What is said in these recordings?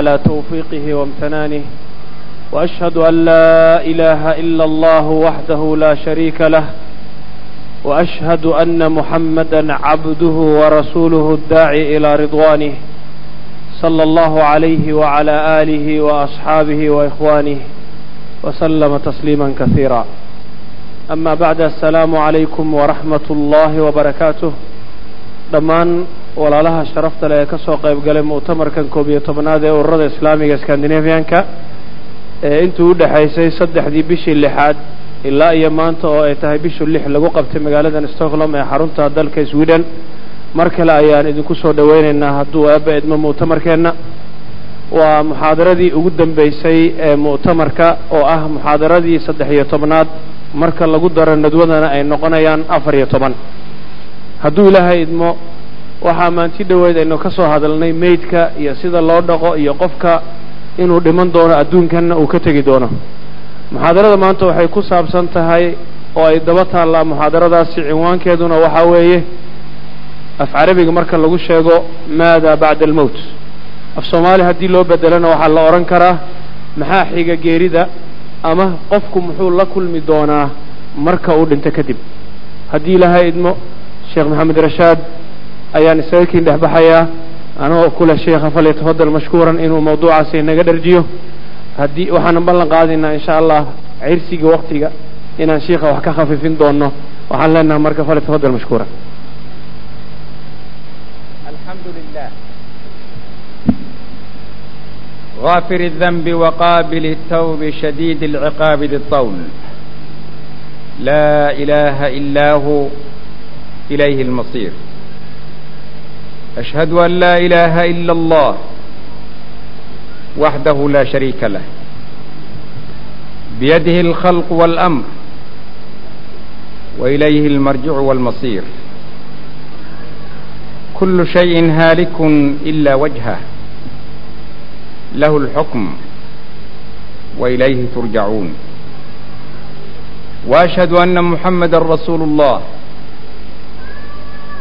على توفيقه وامتنانه وأشهد أن لا إله إلا الله وحده لا شريك له وأشهد أن محمدا عبده ورسوله الداعي إلى رضوانه صلى الله عليه وعلى آله وأصحابه وإخوانه وسلم تسليما كثيرا أما بعد السلام عليكم ورحمة الله وبركاته دمان walaalaha sharafta leh ee ka soo qayb galay mu'tamarkan koob iyo tobnaad ee ururada islaamiga scandinavianka ee intii u dhexaysay saddexdii bishii lixaad ilaa iyo maanta oo ay tahay bishu lix lagu qabtay magaaladan stockholm ee xarunta dalka sweden mar kale ayaan idinku soo dhoweynaynaa hadduu aaba idmo mu'tamarkeenna. Waa muxaadaradii ugu dambeysay ee mu'tamarka oo ah muxaadaradii saddex iyo tobnaad marka lagu daro nadwadana ay noqonayaan afar iyo toban. Hadduu ilaahay idmo waxaa maanti dhoweed aynu ka soo hadalnay meydka iyo sida loo dhaqo iyo qofka inuu dhiman doono adduunkanna uu ka tegi doono. Muxaadarada maanta waxay ku saabsan tahay oo ay daba taallaa muxaadaradaasi cinwaankeeduna waxaa weeye af carabiga marka lagu sheego maada bacda almowt af soomaali haddii loo bedelana waxaa la odhan karaa maxaa xiga geerida ama qofku muxuu la kulmi doonaa marka uu dhinto kadib haddii ilaahay idmo sheekh maxamed rashaad ayaan isaga kiin dhex baxayaa anagoo kule sheekha falyatafadal mashkuuran inuu mawduucaasi inaga dharjiyo haddii waxaanan ballan qaadaynaa insha allah cirsiga waktiga inaan sheikha wax ka khafifin doono waxaan leenahay marka falyatafadal mashkuuran الحمد لله غافر الذنب وقابل التوب شديد العقاب ذي الطول لا إله إلا هو إليه المصير أشهد أن لا إله إلا الله وحده لا شريك له بيده الخلق والأمر وإليه المرجع والمصير كل شيء هالك إلا وجهه له الحكم وإليه ترجعون وأشهد أن محمدا رسول الله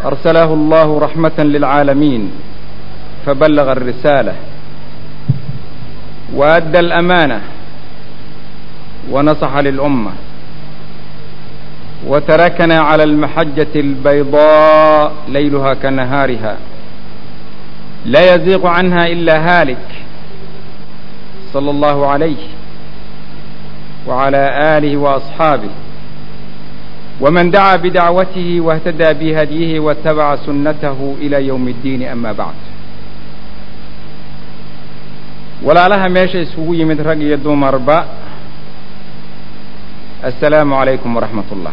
أرسله الله رحمة للعالمين فبلغ الرسالة وأدى الأمانة ونصح للأمة وتركنا على المحجة البيضاء ليلها كنهارها لا يزيغ عنها إلا هالك صلى الله عليه وعلى آله وأصحابه ومن دعا بدعوته واهتدى بهديه واتبع سنته إلى يوم الدين أما بعد walaalaha meesha isugu yimid rag iyo dumarba assalaamu calaykum waraxmat ullah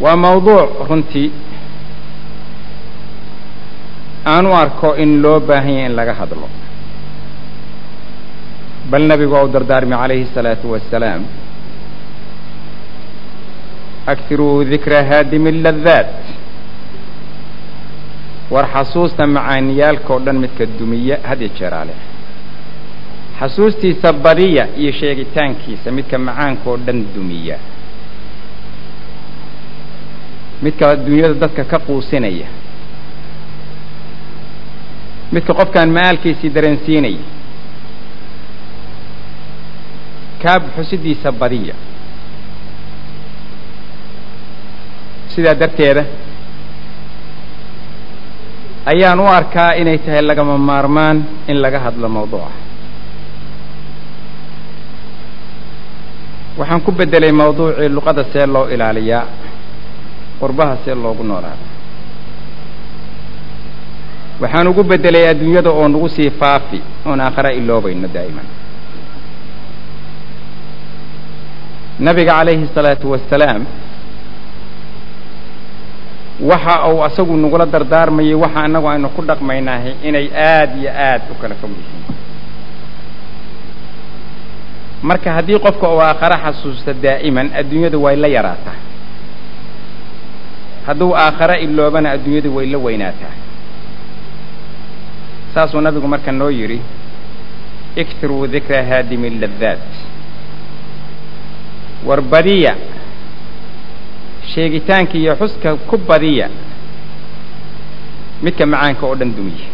waa mawduuc runtii aan u arko in loo baahan yahay in laga hadlo bal nebigu waa u dardaarmi calayhi الsalaatu wassalaam akiruu dikra haadimi ladaat war xasuusta macaaniyaalka o dhan midka dumiya had iyo jeeraale xasuustiisa badiya iyo sheegitaankiisa midka macaanka oo dhan dumiya midka dunyada dadka ka quusinaya midka qofkaan ma'aalkiisii dareensiinaya kaab xusidiisa badiya sidaa darteeda. Ayaan u arkaa inay tahay lagama maarmaan in laga hadlo mawduuca. Waxaan ku beddelay mawduucii luqada see loo ilaaliyaa qurbaha see loogu noolaada waxaan ugu beddelay adduunyada oo nagu sii faafi oon aakhara iloobayno daa'iman. Nabiga calayhi الsalaatu wasalaam waxa uu asagu nagula dardaarmayay waxa annagu aynu ku dhaqmaynahay inay aad iyo aad u kala fog yihiin. Marka haddii qofka uu aakhare xasuusta daa'iman adduunyadu way la yaraataa. Hadduu aakhare iloobana adduunyadu way la weynaataa. Saasuu nabigu marka noo yidhi iktiruu dikra haadimi ladaat war badiya sheegitaanka iyo xuska ku badiya midka macaanka oo dhan dumiya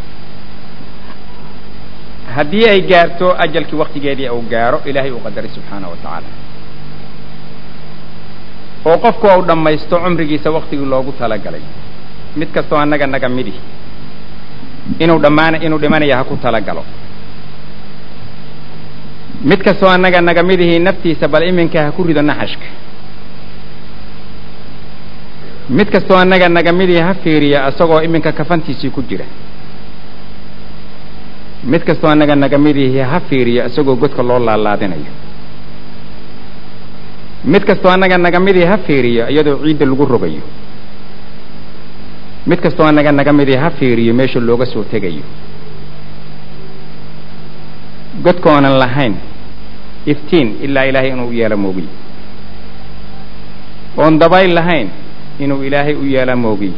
haddii ay gaarto ajalkii waktigeedii uu gaaro ilaahay uu qadaray subxaana wa tacaala. Oo qofku uu dhammaysto cumrigiisa waktigii loogu talagalay. Mid kastoo annaga naga midi. Inuu dhammaan inuu dhimanaya ha ku talagalo. Mid kastoo annaga naga midihii naftiisa bal iminka ha ku rido naxashka mid kastoo annaga naga midihii ha fiiriya isagoo iminka kafantiisii ku jira. Mid kastoo annaga naga midihii ha fiiriyo isagoo godka loo laalaadinayo. Mid kastoo annaga naga midihii ha fiiriyo iyadoo ciidda lagu rogayo. Mid kastoo annaga naga midihii ha fiiriyo meesha looga soo tegayo. Godka oonan lahayn iftiin ilaa ilaahay inuu yeelo moogiy oon dabayl lahayn inuu ilaahay u yeela moogiy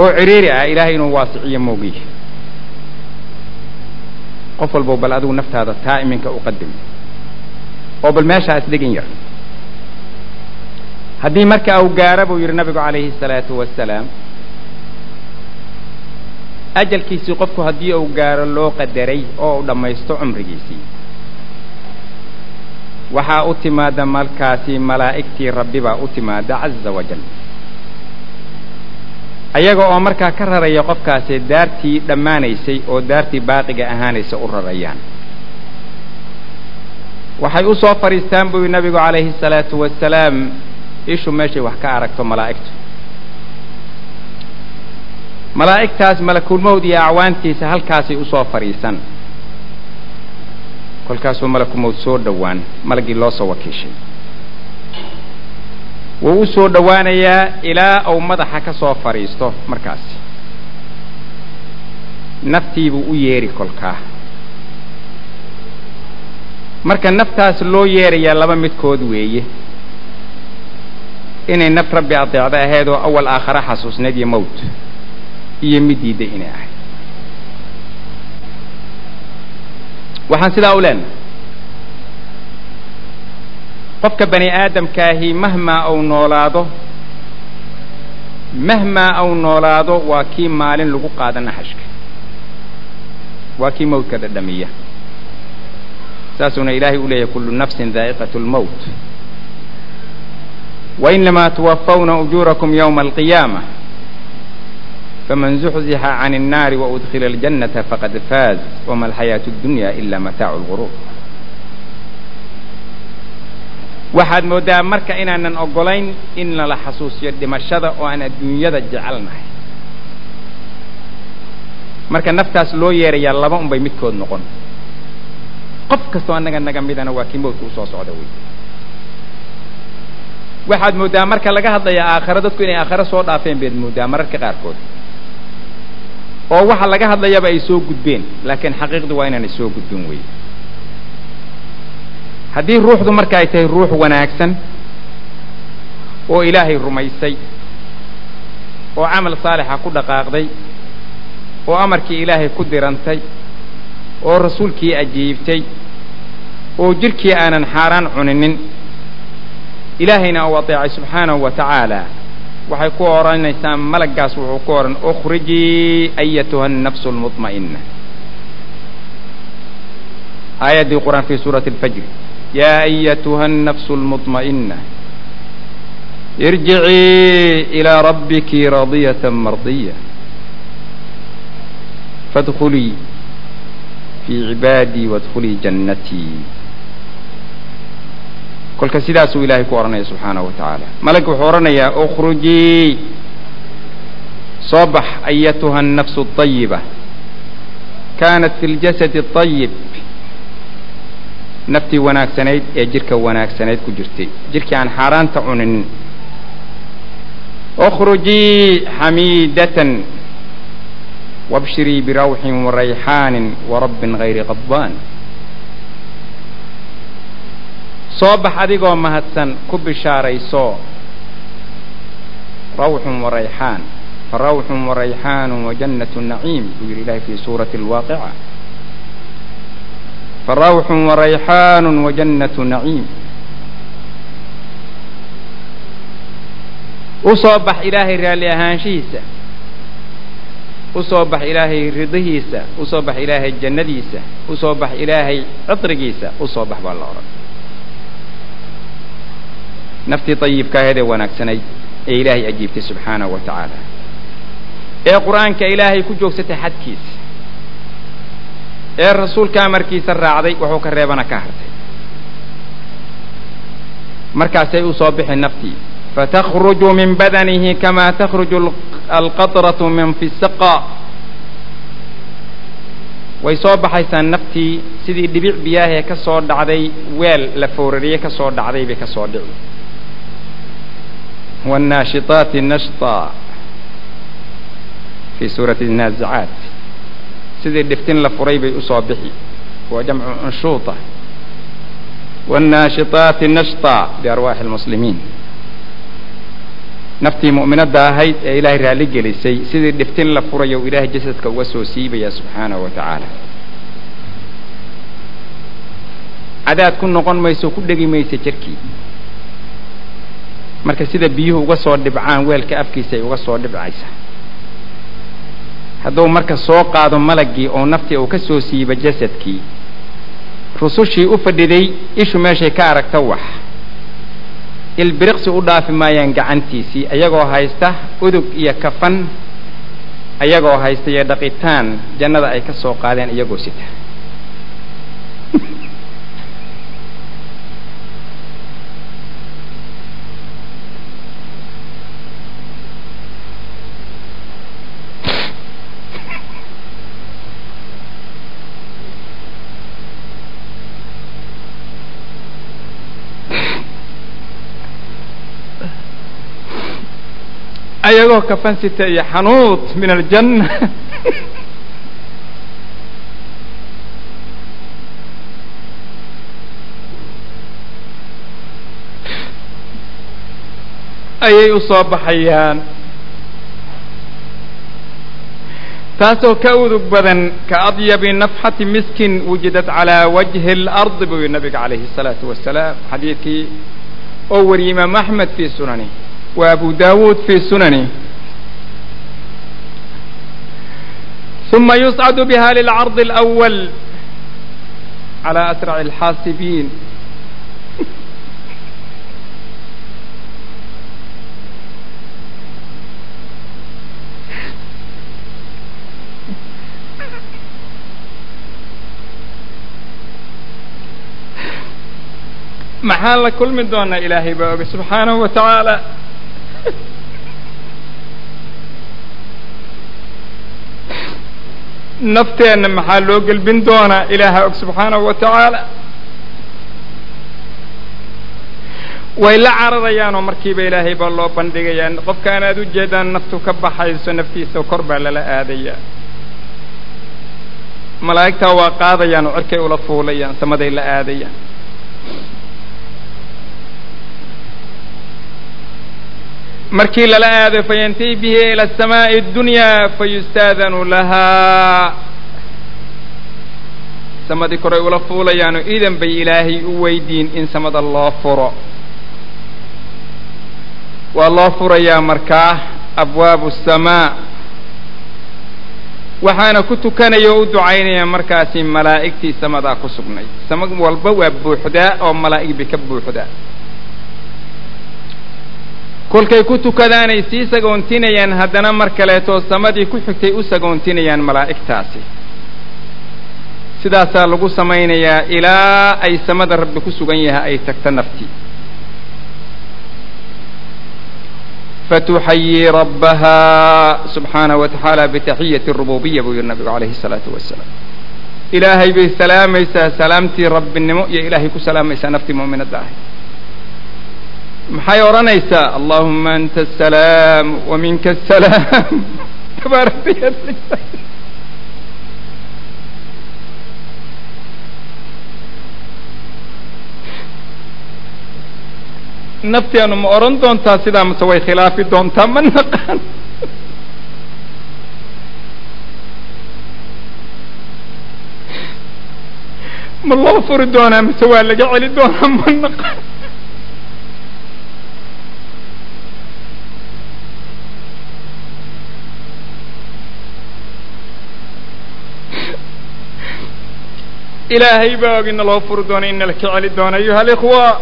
oo ciriiri ah ilaahay inuu waasiciyo moogiy qof walbow bal adigu naftaada taa iminka u qadim. Oo bal meeshaa isdhigin yar. Haddii marka uu gaaro buu yidhi nabigu calayhi الsalaatu wasalaam ajalkiisii qofku haddii uu gaaro loo qadaray oo uu dhammaysto cumrigiisii waxaa u timaada markaasi malaa'igtii rabbi baa u timaada caza wajal ayaga oo markaa ka raraya qofkaasi daartii dhammaanaysay oo daartii baaqiga ahaanaysa u rarayaan. Waxay u soo fadhiistaan buu nabigu calayhi الsalaatu wasalaam ishu meeshay wax ka aragto malaa'igtu. Malaa'igtaas malakulmowd iyo acwaantiisa halkaasay u soo fadhiisan kolkaasuu malakumowd soo dhowaan malagii loo soo wakiishay. Wuu u soo dhowaanayaa ilaa uu madaxa ka soo fadhiisto markaasi naftiibuu u yeeri kolkaa. Marka naftaas loo yeerayaa laba midkood weeye. Inay naf rabbi adeecdo ahayd oo awal aakhare xasuusneed iyo mowt iyo mid diidda inay ahayd waxaan sidaa u leenahay. Qofka bani aadamkaahi mahmaa uu noolaado mahmaa uu noolaado waa kii maalin lagu qaada naxashka. Waa kii mawtka dhadhamiya. Saasuuna ilaahay u leeyahay kullu nafsin daa'iqat lmowt wainamaa tuwafawna ujuurakum yowma alqiyaama faman zuxzixa can الnaari waudkila اljannata faqad faaz wama alxayaaةu اdunya ila mataacu اlguruur waxaad mooddaa marka inaanan ogolayn in nala xasuusiyo dhimashada oo aan adduunyada jecelnahay marka naftaas loo yeerayaa laba un bay midkood noqon qof kastoo annaga naga midana waa kii mowdka usoo socda wey waxaad mooddaa marka laga hadlaya aakhare dadku inay aakhare soo dhaafeen baad mooddaa mararka qaarkood oo waxa laga hadlayaba ay soo gudbeen laakiin xaqiiqdu waa inaanay soo gudbin wey haddii ruuxdu marka ay tahay ruux wanaagsan oo ilaahay rumaysay oo camal saalixa ku dhaqaaqday oo amarkii ilaahay ku dirantay oo rasuulkii ajiibtay oo jidhkii aanan xaaraan cuninin ilaahayna uu adeecay subxaanahu wa tacaala waxay ku odhanaysaa malaggaas wuxuu ku odhan ukhrijii ayatuha annafsu almudma'ina aayaddii qur'aan fi suurati alfajri yaa ayatuha annafsu almudma'ina irjicii ilaa rabbiki radiyatan mardiya fadkhulii fii cibaadii waadkhulii jannatii kolka sidaasuu ilaahay ku odhanaya subxaanahu wa tacaala malagga wuxuu odhanayaa ukhrujii soo bax ayatuha annafsu اطayiba kaanat fi ljasadi اطayib naftii wanaagsanayd ee jidhka wanaagsanayd ku jirtay jidhkii aan xaaraanta cunin ukhrujii xamiidatan wabshirii birawxin warayxaanin warabbin gayri qadbaan soo bax adigoo mahadsan ku bishaarayso. Rawxun warayxaan farawxun warayxaanu wajannatu naciim buu yidhi ilahay fi suurati alwaaqica farawxun warayxaanu wajannatu naciim. U soo bax ilaahay raalli ahaanshihiisa. U soo bax ilaahay ridihiisa. U soo bax ilaahay jannadiisa. U soo bax ilaahay citrigiisa u soo bax baa la odhan naftii dayibka aheed ee wanaagsanayd ee ilaahay ajiibtay subxaanahu wa tacaala ee qur'aanka ilaahay ku joogsatay xadkiisa ee rasuulka amarkiisa raacday wuxuu ka reebana ka hartay markaasay u soo bixi naftii fatakruju min badanihi kama takhruju alqatratu min fi saqa way soo baxaysaa naftii sidii dhibic biyaahee ka soo dhacday weel la foorariye ka soo dhacday bay ka soo dhici wاnnaashitaati nashطa fi suurati الnaazicaat sidii dhiftin la furay bay usoo bixi waa jamcu unshuuطa wاnnaashitaati nashطa biarwaaxi اlmuslimiin naftii mu'minadda ahayd ee ilaahay raalli gelisay sidii dhiftin la furayo u ilaahay jasadka uga soo siibaya subxaanahu wa tacaala cadaad ku noqon mayso ku dhegi maysa jirkii marka sida biyuhu uga soo dhibcaan weelka afkiisa ay uga soo dhibcaysa. Hadduu marka soo qaado malaggii oo naftii uu ka soo siiba jasadkii rusushii u fadhiday ishu meeshay ka aragta wax. Ilbiriqsi u dhaafi maayaan gacantiisii ayagoo haysta udug iyo kafan ayagoo haysta iyo dhaqitaan jannada ay ka soo qaadeen iyagoo sita ayagoo kafan sita iyo xanuud min aljanna ayay u soo baxayaan taasoo ka udug badan ka adyabi nafxati miskin wujidat calaa wajhi اlardi buu yihi nabiga calayhi الsalaatu wasalaam xadiidkii oo wariyey imaam axmed fii sunani وأبو داود في سننه ثم يصعد بها للعرض الأول على أسرع الحاسبين maxaan la kulmi doonaa ilaahay baa oga subxaanahu wa tacaala nafteenna maxaa loo gelbin doonaa ilaaha og subxaanahu wa tacaala? Way la cararayaanoo markiiba ilaahay baa loo bandhigayaa qofkaan aad u jeedaan naftu ka baxayso naftiisa kor baa lala aadayaa. Malaa'igtaa waa qaadayaan oo cirkay ula fuulayaan samaday la aadayaan markii lala aado fayantahi bihi ila asamaa'i اdunyaa fayustaadanu lahaa samadii koray ula fuulayaanoo iidan bay ilaahay u weydiin in samada loo furo waa loo furayaa markaa abwaabu الsamaa waxaana ku tukanaya oo u ducaynaya markaasi malaa'igtii samadaa ku sugnay sama walba waa buuxdaa oo malaa'ig bay ka buuxdaa kolkay ku tukadaanay sii sagoontinayaan haddana mar kaleetoo samadii ku xigtay u sagoontinayaan malaa'igtaasi. Sidaasaa lagu samaynayaa ilaa ay samada rabbi ku sugan yahay ay tagto naftii fatuxayii rabbaha subxaanahu wa tacaala bitaxiyati rububiya buu yihi nabigu calayhi الsalaatu wasalaam ilaahay bay salaamaysaa salaamtii rabbinimo iyo ilaahay ku salaamaysaa naftii mu'minadda ahay maxay odhanaysaa allahuma anta asalaam wa minka asalaam tabaarakta nafteenu ma odhan doontaa sidaa mase way khilaafi doontaa? Ma naqaan. Ma loo furi doonaa mise waa laga celi doonaa? Ma naqaan ilaahay baa og ina loo furi doono ina laka celi doono ayuha alikhwa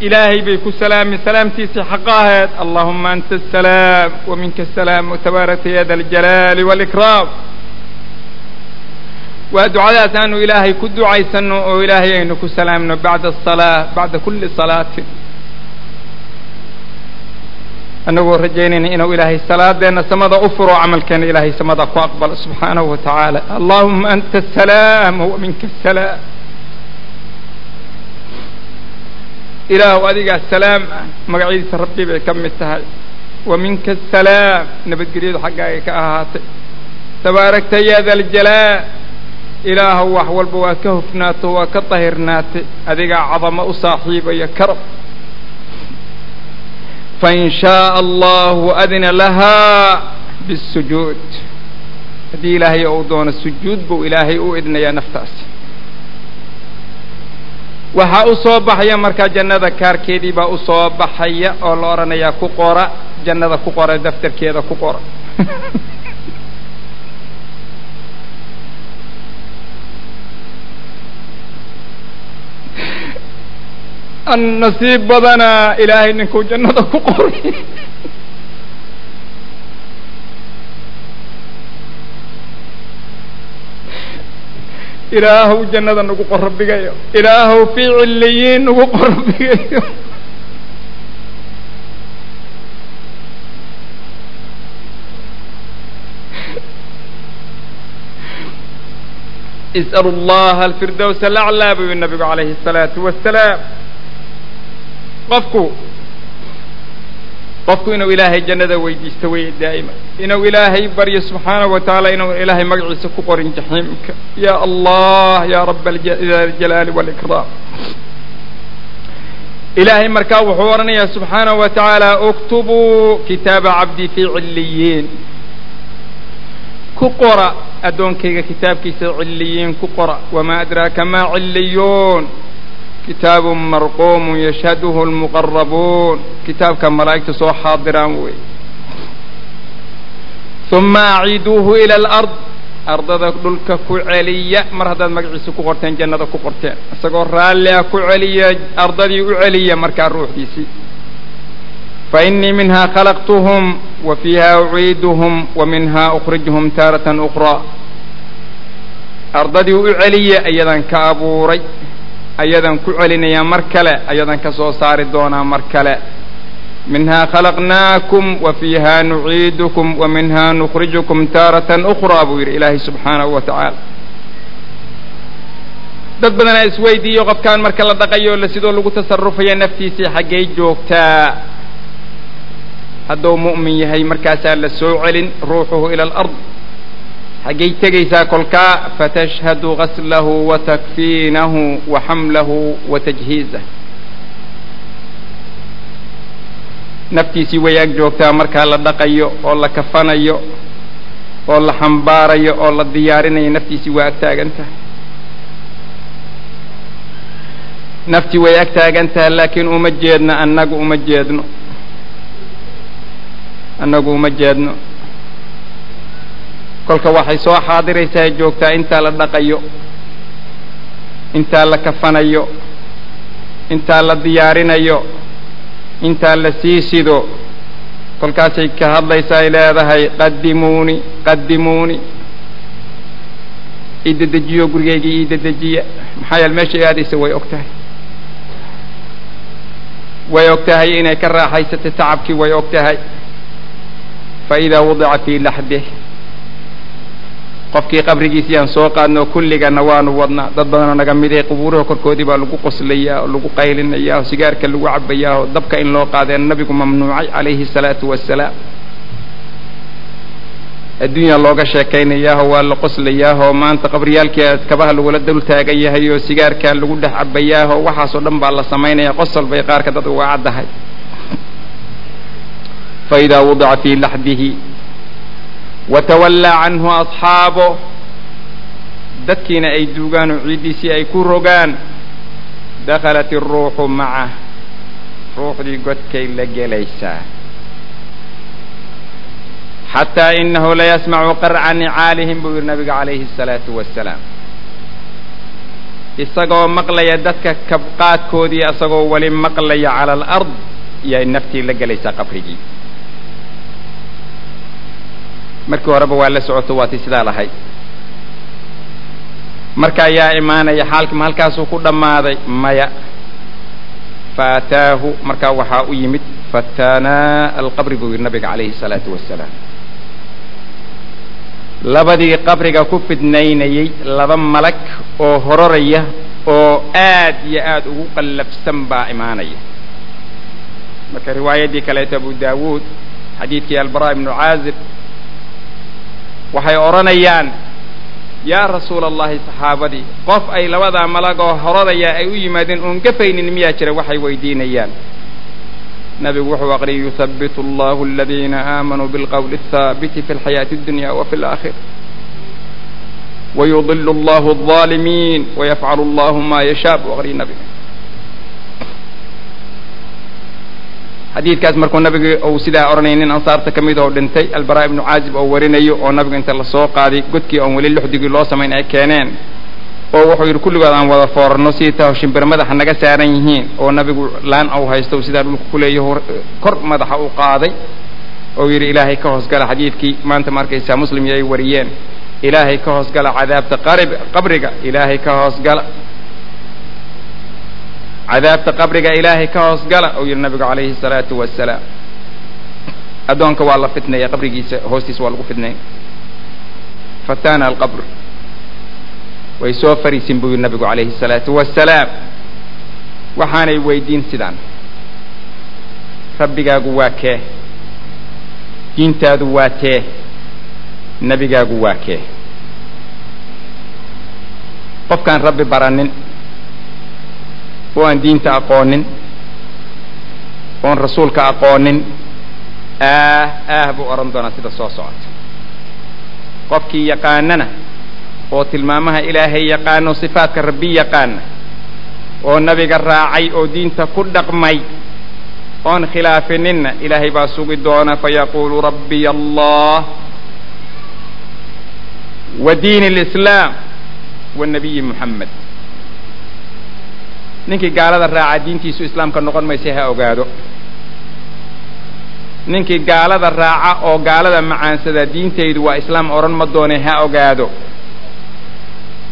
ilaahay bay ku salaami salaamtiisii xaqa ahayd allahuma anta asalaam wa minka asalaam wtabaarakta ya da aljalaali wاlikraam waa ducadaas aanu ilaahay ku ducaysano oo ilaahay aynu ku salaamno bacda asalaa bacda kuli salaatin annagoo rajaynayna inuu ilaahay salaadeenna samada u furo camalkeena ilaahay samada ku aqbalo subxaanahu wa tacaala allahuma anta asalaam wa minka asalaam ilaahu adigaa salaam ah magacyadiisa rabbi bay ka mid tahay. Wa minka asalaam nabadgelyadu xaggaaga ka ahaatay. Tabaarakta ya da aljalaal ilaahu wax walba waa ka hufnaato waa ka dahirnaatay adigaa cadamo u saaxiibaya karab fain shaaa allahu adina lahaa bisujuud haddii ilaahay ou doono sujuud buu ilaahay u idnayaa naftaasi waxaa u soo baxaya markaa jannada kaarkeedii baa u soo baxaya oo la odhanayaa ku qora jannada ku qora daftarkeeda ku qora an nasiib badana ilaahay ninkuu jannada ku qoray ilaahow jannada nagu qorabigayo ilaahow fii ciliyiin nagu qorabigayo is'alu llaha alfirdows alaclaa buu nabigu calayhi الsalaatu wasalaam qofku qofku inuu ilaahay jannada weydiisto weye daa'ima. Inuu ilaahay baryo subxaanahu wa tacaala inuu ilaahay magaciisa ku qorin jaxiimka. Ya allah ya raba aljalaali wاlikraam ilaahay markaa wuxuu odhanayaa subxaanahu wa tacaala اktubuu kitaaba cabdii fii ciliyiin ku qora addoonkayga kitaabkiisa ciliyiin ku qora. Wamaa adraaka ma ciliyuun kitaabu marquumu yashhaduhu lmuqarabuun kitaabka malaa'igta soo xaadiraan wey. Uma aciiduuhu ila alard. Ardada dhulka ku celiya. Mar haddaad magaciisa ku qorteen jannada ku qorteen. Isagoo raalli ah ku celiya ardadii u celiya markaa ruuxdiisii fainii minha khalaqtuhum wa fiiha uciiduhum wa minha ukrijhum taaratan ukraa ardadii u celiya ayadan ka abuuray ayadan ku celinayaa mar kale ayadan ka soo saari doonaa mar kale. Minhaa khalaqnaakum wa fiiha nuciidukum wa minha nukhrijukum taaratan ukhraa buu yidhi ilaahay subxaanahu wa tacaala. Dad badanaa isweydiiyo qofkaan marka la dhaqayo la sidoo lagu tasarufaya naftiisii xaggay joogtaa. Hadduu mu'min yahay markaasaa la soo celin ruuxuhu ila alard xaggay tegaysaa kolkaa fatashhadu gaslahu wa takfiinahu wa xamlahu wa tajhiizah naftiisii way ag joogtaa markaa la dhaqayo oo la kafanayo oo la xambaarayo oo la diyaarinayo naftiisii waa ag taagan tahay naftii way ag taagan tahay laakiin uma jeedno annagu uma jeedno. Annagu uma jeedno kolka waxay soo xaadiraysaa joogtaa intaa la dhaqayo intaa la kafanayo intaa la diyaarinayo intaa la sii sido kolkaasay ka hadlaysaa ay leedahay qadimuuni qadimuuni iidadejiyo gurigaygii iidadejiya maxaa yeele meeshay aadaysa way og tahay way og tahay inay ka raaxaysatay tacabkii way og tahay fa idaa wadica fii laxdih qofkii qabrigiisii aan soo qaadno kulligana waanu wadnaa. Dad badanoo naga mid ee qubuuraha korkoodii baa lagu qoslayaa oo lagu qaylinayaa oo sigaarka lagu cabayaa oo dabka in loo qaadeen nabigu mamnuucay calayhi salaatu wassalaam. Adduunya looga sheekaynayaahoo waa la qoslayaahoo maanta qabriyaalkii kabaha lagula dul taagan yahay oo sigaarkaa lagu dhex cabayaahoo waxaasoo dhan baa la samaynaya. Qosol bay qaarka dad uga caddahay. Fa idaa wadica fii laxdihi watawallaa canhu asxaabo. Dadkiina ay duugaan oo ciiddiisii ay ku rogaan. Dakhalat iruuxu macah ruuxdii godkay la gelaysaa. Xataa inahu layasmacu qarca nicaalihim buu yidhi nabiga calayhi الsalaatu wasalaam isagoo maqlaya dadka kabqaadkoodii isagoo weli maqlaya cala alard yay naftii la gelaysaa qabrigii markii horeba waa la socoto waatii sidaa lahayd marka ayaa imaanaya xaalkima halkaasuu ku dhammaaday? Maya. Faataahu markaa waxaa u yimid fataanaa alqabri buu yidhi nabiga calayhi الsalaatu wasalaam labadii qabriga ku fidnaynayey laba malag oo hororaya oo aad iyo aad ugu qallafsan baa imaanaya. Marka riwaayaddii kaleeto abu daawuud xadiidkii albara ibnu caazib waxay odhanayaan yaa rasuula allahi saxaabadii qof ay labadaa malag oo hororaya ay u yimaadeen oon gafaynin miyaa jira? Waxay weydiinayaan. Nabigu wuxuu aqriyay yuhabitu allahu aladiina aamanuu bilqowli athaabiti fi alxayaati addunya wa fi alaakhira wayudilu allahu alظaalimiin wayafcalu allahu ma yashaa buu aqriyay nabiga xadiidkaas markuu nabiga uu sidaa odhanaya nin ansaarta ka mid oo dhintay albara ibnu caazib oo warinayo oo nabiga inta la soo qaaday godkii oon weli luxdigii loo samayn ay keeneen oo wuxuu yidhi kulligood aan wada foorarno sidii taho shimbir madaxa naga saaran yihiin oo nabigu laan au haysto sidaa dhulka ku leeyaho kor madaxa u qaaday oo yidhi ilaahay ka hoosgala xadiidkii maanta ma arkaysaa ay wariyeen ilaahay ka hoosgala cadaabta qabriga ilaahay ka hoosgala cadaabta qabriga ilaahay ka hoos gala uu yidhi nabigu calayhi salaatu wasalaam addoonka waa la fitneeya qabrigiisa hoostiisa waa lagu fidneey fataana alqabr. Way soo fariisin buu yidhi nabigu calayhi salaatu wasalaam waxaanay weydiin sidaan. Rabbigaagu waa kee. Diintaadu waa tee nebigaagu waa kee. Qofkaan rabbi baranin oo diinta aqoonin oon rasuulka aqoonin aah aah buu odhan doonaa sida soo socota. Qofkii yaqaanana oo tilmaamaha ilaahay yaqaano sifaadka rabbi yaqaana oo nabiga raacay oo diinta ku dhaqmay oon khilaafininna ilaahay baa sugi doona fayaquulu rabbiy allah wa diin اlislaam wanabiyi muxamed ninkii gaalada raaca diintiisu islaamka noqon maysa ha ogaado. Ninkii gaalada raaca oo gaalada macaansada diintaydu waa islaam odhan ma doone ha ogaado.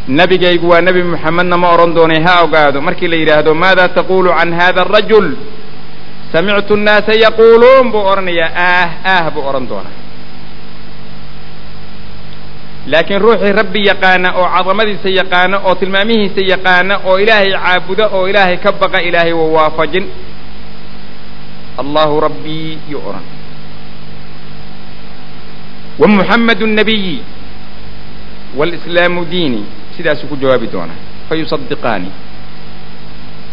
Nebigaygu waa nebi moxamedna ma odhan doone ha ogaado. Markii la yidhaahdo maada taqulu can hada arajul samictu nnaasa yaquuluun buu odhanayaa aah aah buu odhan doonaa laakiin ruuxii rabbi yaqaana oo cadamadiisa yaqaana oo tilmaamihiisa yaqaana oo ilaahay caabuda oo ilaahay ka baqa ilaahay wa waafajin. Allahu rabbii yuu odhan wa muxammadu nabiyi walislaamu diini sidaasuu ku jawaabi doonaa fayusadiqaani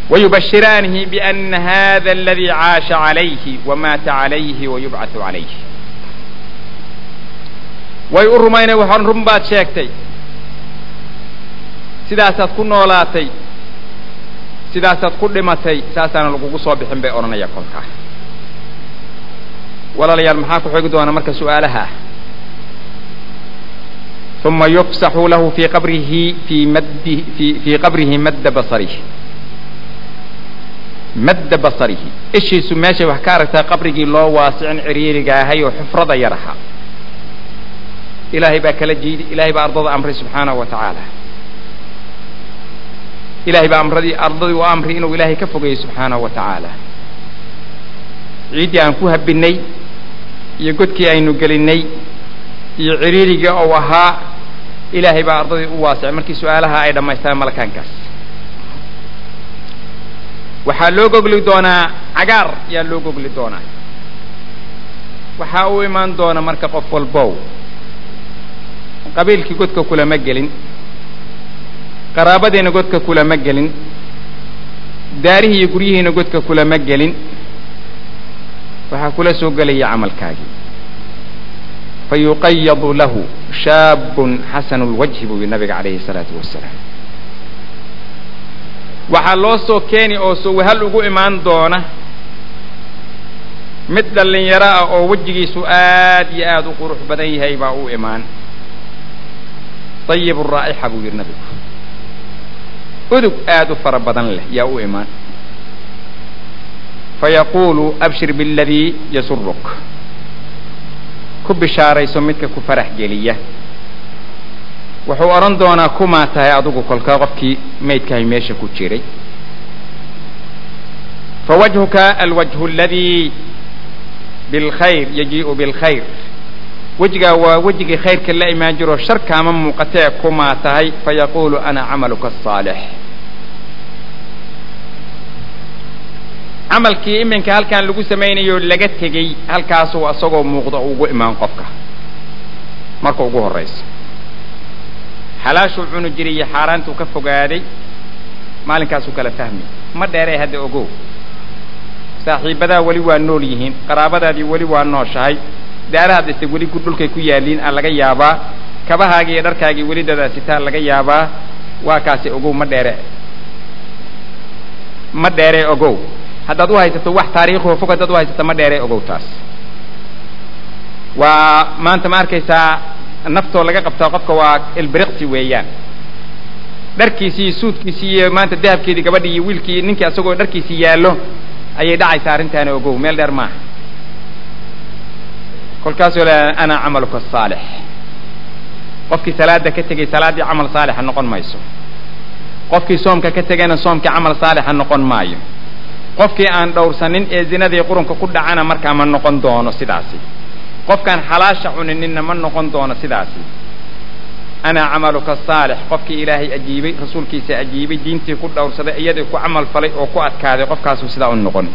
wayubashiraanihi biana hada aladii caasha calayhi wamaata calayhi wayubcatu calayhi way u rumaynay waxaan run baad sheegtay. Sidaasaad ku noolaatay sidaasaad ku dhimatay saasaana lagugu soo bixin bay odhanaya kolkaa walaalayaal maxaa ku xigi doona marka su'aalaha? Uma yufsaxu lahu fii qabrihi fii maddi fi fii qabrihi madda basarihi. Madda basarihi. Ishiisu meeshay wax ka aragtaa qabrigii loo waasicin ciriiriga ahay oo xufrada yar ahaa ilaahay baa kala jiidi ilahay baa ardada amray subxaanahu wa tacaala. Ilahay baa amradii ardadii u amray inuu ilaahay ka fogeeyo subxaanahu wa tacaala. Ciiddii aan ku habinay iyo godkii aynu gelinay iyo ciriirigii ou ahaa ilaahay baa ardadii u waasicay. Markii su'aalaha ay dhammaystaan malakaankaas waxaa loo gogli doonaa cagaar yaa loo gogli doonaa. Waxaa u imaan doona marka qof walbow qabiilkii godka kulama gelin qaraabadiina godka kulama gelin daarihii iyo guryihiina godka kulama gelin. Waxaa kula soo gelaya camalkaagii. Fayuqayadu lahu shaabun xasanu lwajhi buu yihi nabiga calayhi salaatu wasalaam waxaa loo soo keeni oo soo wahal ugu imaan doona mid dhallinyaro ah oo wejigiisu aad iyo aad u qurux badan yahay baa u imaan dayibu raa'ixa buu yidhi nabigu udug aad u fara badan leh yaa u imaan fayaquulu abshir biاladii yasuruk ku bishaarayso midka ku farax geliya wuxuu odhan doonaa kumaa tahay adigu kolka qofkii maydkahay meesha ku jiray fawajhuka alwajhu aladii bilkhayr yajii'u bilkhayr wejigaa waa wejigii khayrka la imaan jiro sharkaama muuqatee kumaa tahay fayaquulu ana camaluka asaalix camalkii iminka halkaan lagu samaynayo laga tegey halkaasuu asagoo muuqda ugu imaan qofka. Marka ugu horraysa xalaashuu cuni jiray iyo xaaraantuu ka fogaaday maalinkaasuu kala fahmi. Ma dheeree hadda ogow. Saaxiibadaa weli waa nool yihiin qaraabadaadii weli waa nooshahay daarahaad ise weli dhulkay ku yaaliin aa laga yaabaa. Kabahaagii iyo dharkaagii weli dadaasitaa laga yaabaa. Waa kaasi ogow ma dheere. Ma dheeree ogow. Haddaad u haysato wax taariikhuho fog haddaad haysato ma dheeree ogow taas. Waa maanta ma arkaysaa naftoo laga qabtaa qofka waa ilbiriqsi weeyaan. Dharkiisii suudkiisii iyo maanta dahabkeedii gabadhii iyo wiilkii ninkii asagoo dharkiisii yaallo ayay dhacaysaa arrintaani ogow. Meel dheer maaha kolkaasuu le ana camaluka asaalix qofkii salaada ka tegey salaaddii camal saalixa noqon mayso. Qofkii soomka ka tegayna soomkii camal saalixa noqon maayo. Qofkii aan dhowrsanin ee zinadii qurunka ku dhacana markaa ma noqon doono sidaasi. Qofkaan xalaasha cunininna ma noqon doono sidaasi. Ana camaluka saalix. Qofkii ilaahay ajiibay rasuulkiisa ajiibay diintii ku dhowrsaday iyadii ku camal falay oo ku adkaaday qofkaasuu sidaa u noqon.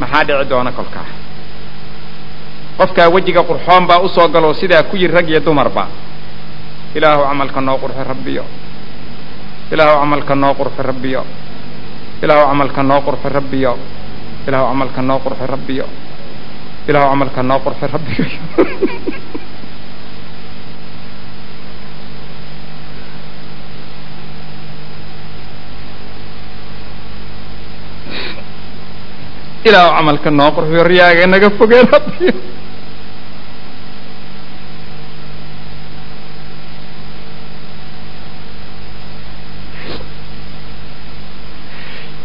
Maxaa dhici doona kolkaa qofkaa wejiga qurxoon baa u soo galoo sidaa ku yiri rag iyo dumarba ilaahu camalka noo qurxi rabbiyo. Ilaahu camalka noo qurxi rabbiyo. Ilaahu camalka noo qurxi rabbiyo. Ilaahu camalka noo qurxi rabbiyo. Ilaahu camalka noo qurxi rabbiyo. Ilaahu camalka noo qurxiyo riyaaga naga fogeen rabbiyo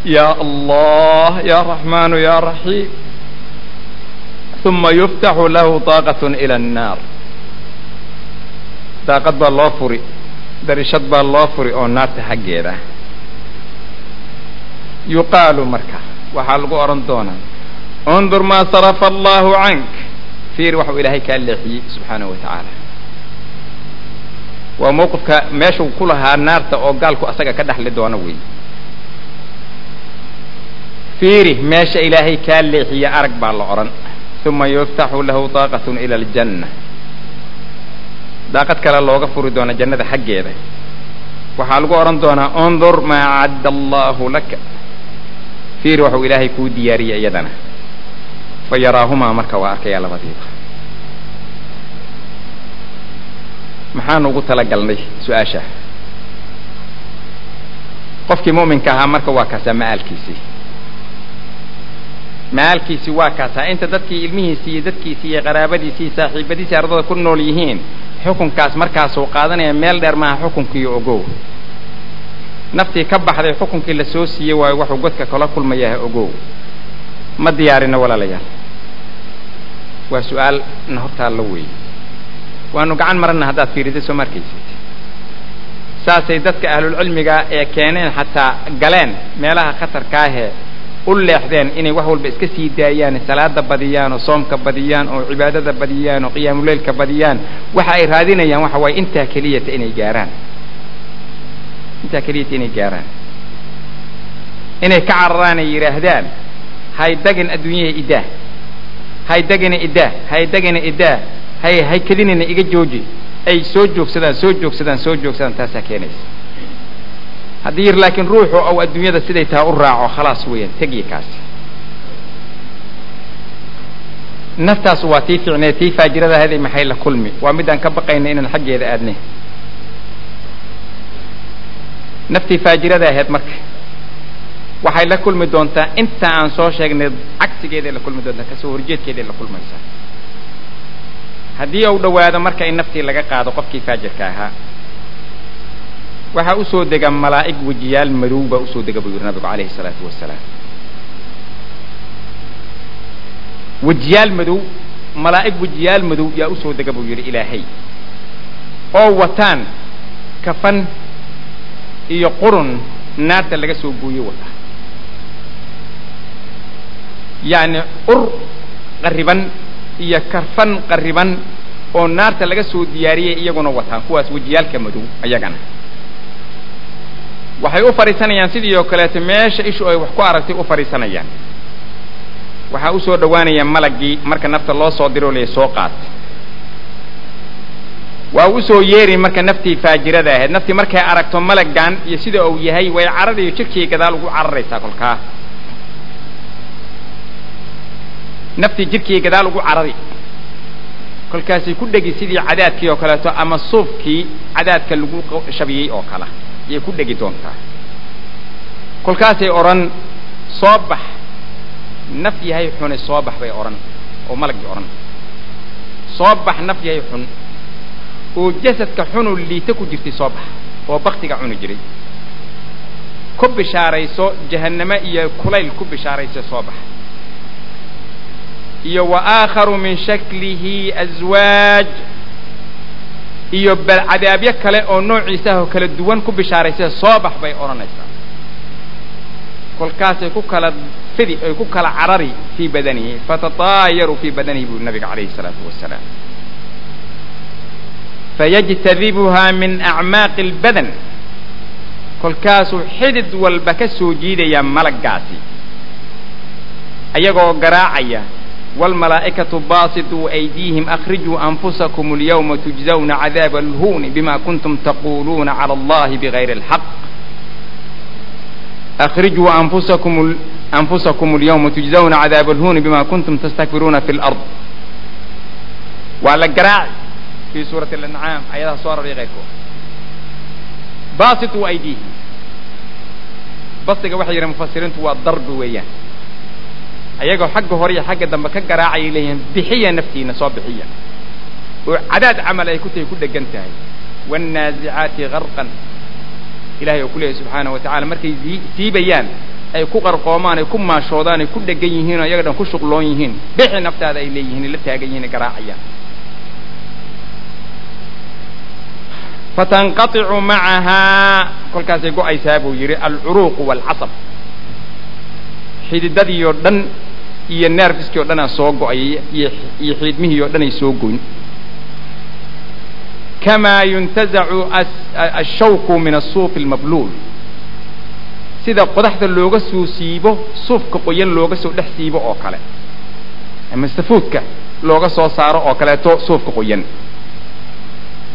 ya allah ya raxmaanu ya raxiim uma yuftaxu lahu daaqat ila annaar daaqad baa loo furi darishad baa loo furi oo naarta xaggeeda yuqaalu marka waxaa lagu odhan doonaa undur maa sarafa allahu cank fiir waxuu ilaahay kaa leexiyey subxaanahu wa tacaala waa mawqifka meeshuu ku lahaa naarta oo gaalku asaga ka dhexli doono wey fiiri meesha ilaahay kaa leexiye arag baa la odhan. Uma yuftaxu lahu daaqatun ila aljanna. Daaqad kale looga furi doona jannada xaggeeda. Waxaa lagu odhan doonaa undur maa cadda allahu laka. Fiiri waxuu ilaahay kuu diyaariyey iyadana. Fa yaraahumaa marka waa arkayaa labadiiba maxaanu ugu talagalnay su'aasha? Qofkii mu'minka ahaa marka waa kaasaa ma'aalkiisii maalkiisi waa kaasaa inta dadkii ilmihiisii iyo dadkiisii iyo qaraabadiisii saaxiibadiisii ardada ku nool yihiin xukunkaas markaasuu qaadanaya meel dheer maaha xukunkii ogow. Naftii ka baxday xukunkii la soo siiyey waayo waxuu godka kala kulmayaha ogow. Ma diyaarino walaalayaal. Waa su'aal na hortaalla weeye waanu gacan marana haddaad fiirida soo markaysid saasay dadka ahlulcilmiga ee keeneen xataa galeen meelaha khatarkaahee u leexdeen inay wax walba iska sii daayaan salaada badiyaan oo soomka badiyaan oo cibaadada badiyaan oo qiyaamuleylka badiyaan waxa ay raadinayaan waxa waaye intaa keliyata inay gaaraan. Intaa keliyata inay gaaraan. Inay ka cararaan ay yidhaahdaan haydagin adduunyaha idaa haydagina idaa haydagina idaa hay haykadinina iga jooji ay soo joogsadaan soo joogsadaan soo joogsadaan taasaa keenaysa haddii yir laakiin ruuxu ou adduunyada siday taha u raaco khalaas weeyaan tegyi kaasi naftaas waa tii ficneed tii faajirada ahayd maxay la kulmi? Waa midaan ka baqayna inaan xaggeeda aadnay. Naftii faajirada ahayd marka waxay la kulmi doontaa inta aan soo sheegnay cagsigeeday la kulmi doontaa ka soo horjeedkeeday la kulmaysaa. Haddii uu dhowaado marka in naftii laga qaado qofkii faajirka ahaa waxaa u soo dega malaa'ig wejiyaal madow baa u soo dega buu yidhi nabigu calayhi salaatu wasalaam wejiyaal madow malaa'ig wejiyaal madow yaa u soo dega buu yidhi ilaahay. Oo wataan kafan iyo qurun naarta laga soo gooye wata yacni ur qarriban iyo karfan qarriban oo naarta laga soo diyaariyay iyaguna wataan kuwaas wejiyaalka madow ayagana waxay u fadhiisanayaan sidii oo kaleeto meesha ishu ay wax ku aragtay u fadhiisanayaan waxaa u soo dhowaanaya malaggii marka nafta loo soo diro lay soo qaat waa u soo yeeri marka naftii faajirada ahayd. Naftii markay aragto malaggan iyo sida uu yahay way cararayo jirkii gadaal ugu cararaysaa kolkaa naftii jirkii gadaal ugu carari. Kolkaasay ku dhegi sidii cadaadkii oo kaleeto ama suufkii cadaadka lagu shabiyey oo kale ayay ku dhegi doontaa kolkaasay odhan soo bax. Naf yahay xune soo bax bay odhan oo malaggii odhan soo bax naf yahay xun. Oo jasadka xunu liita ku jirtay soo bax oo baktiga cuni jiray. Ku bishaarayso jahanname iyo kulayl ku bishaarayso soo bax. Iyo wa aakharu min shaklihi aswaaj iyo bal cadaabyo kale oo noociisa oo kala duwan ku bishaaraysa soo bax bay odhanaysaa. Kolkaasay ku kala fidi ay ku kala carari fii badanihi fatataayaru fii badanihi buu nabiga calayhi salaatu wasalaam fayajtadibuhaa min acmaaqi albadan kolkaasuu xidid walba ka soo jiidayaa malaggaasi. Ayagoo garaacaya wاlmalaa'ikaةu baasiطuu أydiihim akrijuu anfusakum اlyawma tujزawna cadaab اlhuuni bima kuntum taquluuna calى اllahi bغayri اlxaq akrijuu anfusakum anfusakum اlyawma tujزawna cadaab اlhuuni bima kuntum tastakbiruuna fi اlأrض waa la garaaci fii suurati اlancaam ayadaha soo arariya keyrkood baasiطuu aydiihim basiga waxay yidhahen mufasiriintu waa darbi weeyaan ayagoo xagga hore iyo xagga dambe ka garaacayay leeyihiin bixiya naftiina soo bixiya. Oo cadaad camal ay ku ku dhegan tahay. Waannaasicaati garqan ilahay oo ku leeyahy subxaanahu wa tacala markay siibayaan ay ku qarqoomaan ay ku maashoodaan ay ku dhegan yihiin oo iyaga dhan ku shuqloon yihiin. Bixi naftaada ay leeyihiin la taagan yihiin garaacayaan. Fatanqaicu macahaa. Kolkaasay go'aysaa buu yidhi alcuruuqu waalcasab xididadii oo dhan iyo nerfiskii o dhan aa soo go'ayay iyo xiidmihii oo dhan ay soo goyn. Kamaa yuntazacu ashawku min asuufi almabluul. Sida qodaxda looga soo siibo suufka qoyan looga soo dhex siibo oo kale. Ama safuudka looga soo saaro oo kaleeto suufka qoyan.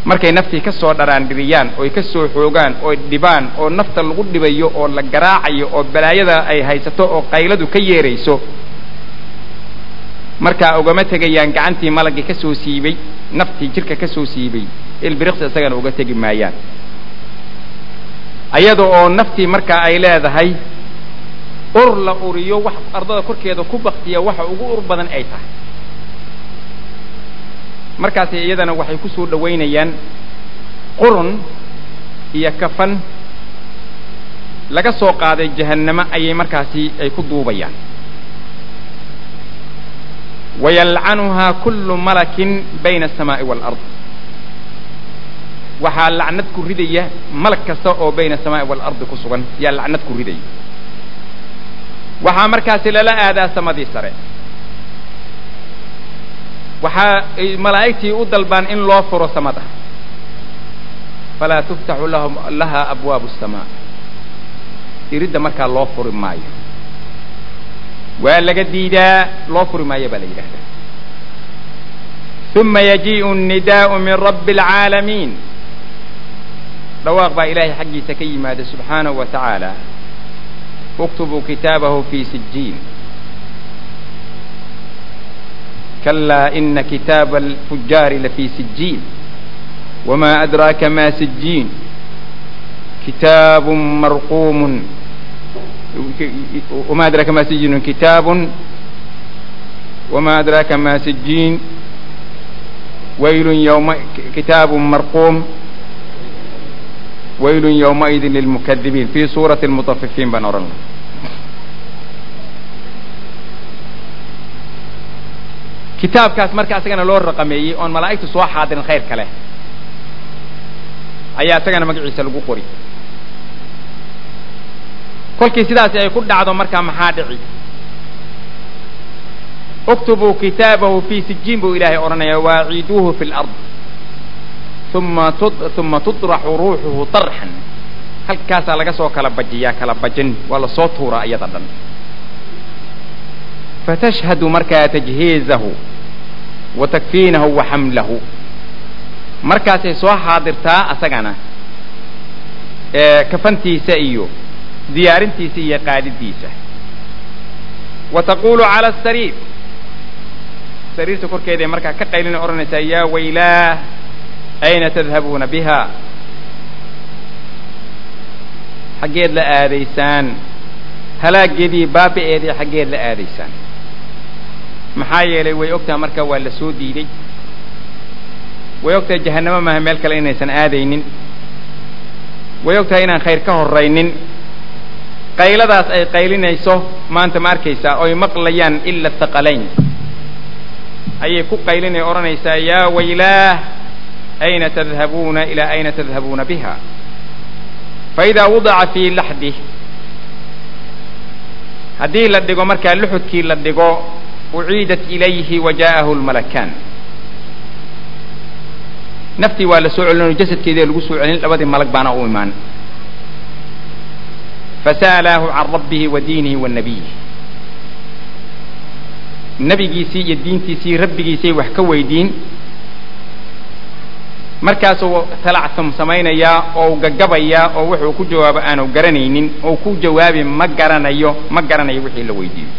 Markay naftii ka soo dharaandhiriyaan oy ka soo xoogaan oy dhibaan oo nafta lagu dhibayo oo la garaacayo oo balaayada ay haysato oo qayladu ka yeerayso markaa ugama tegayaan gacantii malaggii ka soo siibay naftii jirka ka soo siibay ilbiriqsi isagana uga tegi maayaan. Ayada oo naftii markaa ay leedahay ur la uriyo wax ardada korkeeda ku baktiya waxa ugu ur badan ay tahay. Markaasi iyadana waxay ku soo dhowaynayaan qurun iyo kafan. Laga soo qaaday jahannamo ayay markaasi ay ku duubayaan wayalcanuhaa kullu malakin bayna asamaa'i waalard waxaa lacnad ku ridaya malag kasta oo bayna asamaa'i waalardi ku sugan yaa lacnad ku ridaya waxaa markaasi lala aadaa samadii sare waxaa ay malaa'igtii u dalbaan in loo furo samada falaa tuftaxu lahum laha abwaabu الsamaa iridda markaa loo furi maayo waa laga diidaa loo furi maayo baa la yidhahdaa uma yajii'u nnidaa'u min rabbi alcaalamiin dhawaaq baa ilaahay xaggiisa ka yimaada subxaanahu wa tacaala. Uktubuu kitaabahu fii sijiin kalaa ina kitaaba alfujaari lafii sijiin wamaa adraaka ma sijiin kitaabu marquumun ma sijinun kitaabun wama adraaka ma sijin waylun yawma kitaabun marquum waylun yawmaidin lilmukadibiin fi suurati almutafifiin baan odhan laha kitaabkaas marka asagana loo raqameeyey oon malaa'igtu soo xaadirin khayrka leh ayaa isagana magaciisa lagu qori kolkii sidaasi ay ku dhacdo markaa maxaa dhici? Uktubuu kitaabahu fii sijiin buu ilaahay odhanaya waaciiduuhu fi lard uma tudraxu ruuxuhu tarxan. Halkaasaa laga soo kala bajiyaa kala bajin. Waa la soo tuuraa iyada dhan. Fatashhadu markaa tajhiizahu wa takfiinahu wa xamlahu markaasay soo xaadirtaa asagana kafantiisa iyo diyaarintiisa iyo qaadidiisa wa taqulu cala asariir sariirta korkeeday markaa ka qaylina odhanaysaa yaa waylaah ayna tadhabuuna biha? Xaggeed la aadaysaan halaageedii baabi'eedii xaggeed la aadaysaan maxaa yeelay way ogtaha marka waa la soo diiday way ogtahay jahannamo maaha meel kale inaysan aadaynin. Way ogtahay inaan khayr ka horraynin qayladaas ay qaylinayso maanta ma arkaysaa oy maqlayaan ila thaqalayn. Ayay ku qaylinay odhanaysaa yaa waylaah ayna tadhabuuna ilaa ayna tadhabuuna biha. Faidaa wudica fii laxdih haddii la dhigo markaa luxudkii la dhigo uciidat ilayhi wa jaa'ahu lmalakaan naftii waa la soo celin jasadkeedii lagu soo celin labadii malag baana u imaan fasa'alaahu can rabbihi wa diinihi wa nabiyihi nebigiisii iyo diintiisii rabbigiisay wax ka weydiin markaasuu talacsam samaynayaa oo gagabayaa oo wuxuu ku jawaabo aanu garanaynin oo ku jawaabi ma garanayo ma garanayo wixii la weydiiyo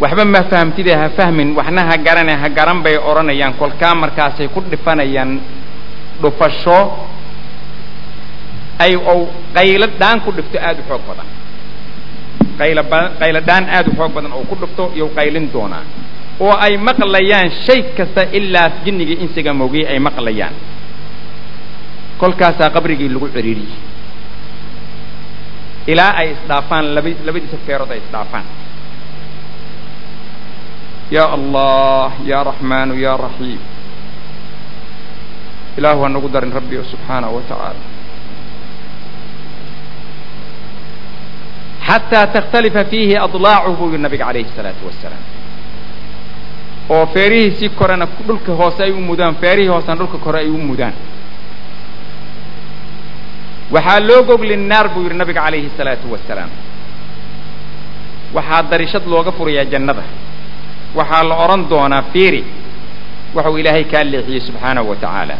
waxba ma fahamtide ha fahmin waxna ha garane ha garan bay odhanayaan kolkaa markaasay ku dhifanayaan dhufasho ay ou qaylo dhaan ku dhifto aada u xoog badan. Qaylo ba qaylo dhaan aada u xoog badan oo ku dhifto iyou qaylin doonaa oo ay maqlayaan shay kasta ilaa jinnigii insiga moogiyey ay maqlayaan. Kolkaasaa qabrigii lagu ciriiriyey. Ilaa ay isdhaafaan laba labadiisa feerood ay isdhaafaan. Ya allah ya raxmaanu ya raxiim ilaahu ha nagu darin rabbi subxaanahu wa tacaala xataa takhtalifa fiihi adlaacuhu buu yihi nabiga calayhi salaatu wasalaam oo feerihiisii korena dhulka hoose ay u mudaan feerihii hoosena dhulka kore ay u mudaan waxaa loo gogli naar buu yidhi nabiga calayhi salaatu wasalaam waxaa darishad looga furayaa jannada waxaa la odhan doonaa fiiri waxuu ilaahay kaa leexiyey subxaanahu wa tacaala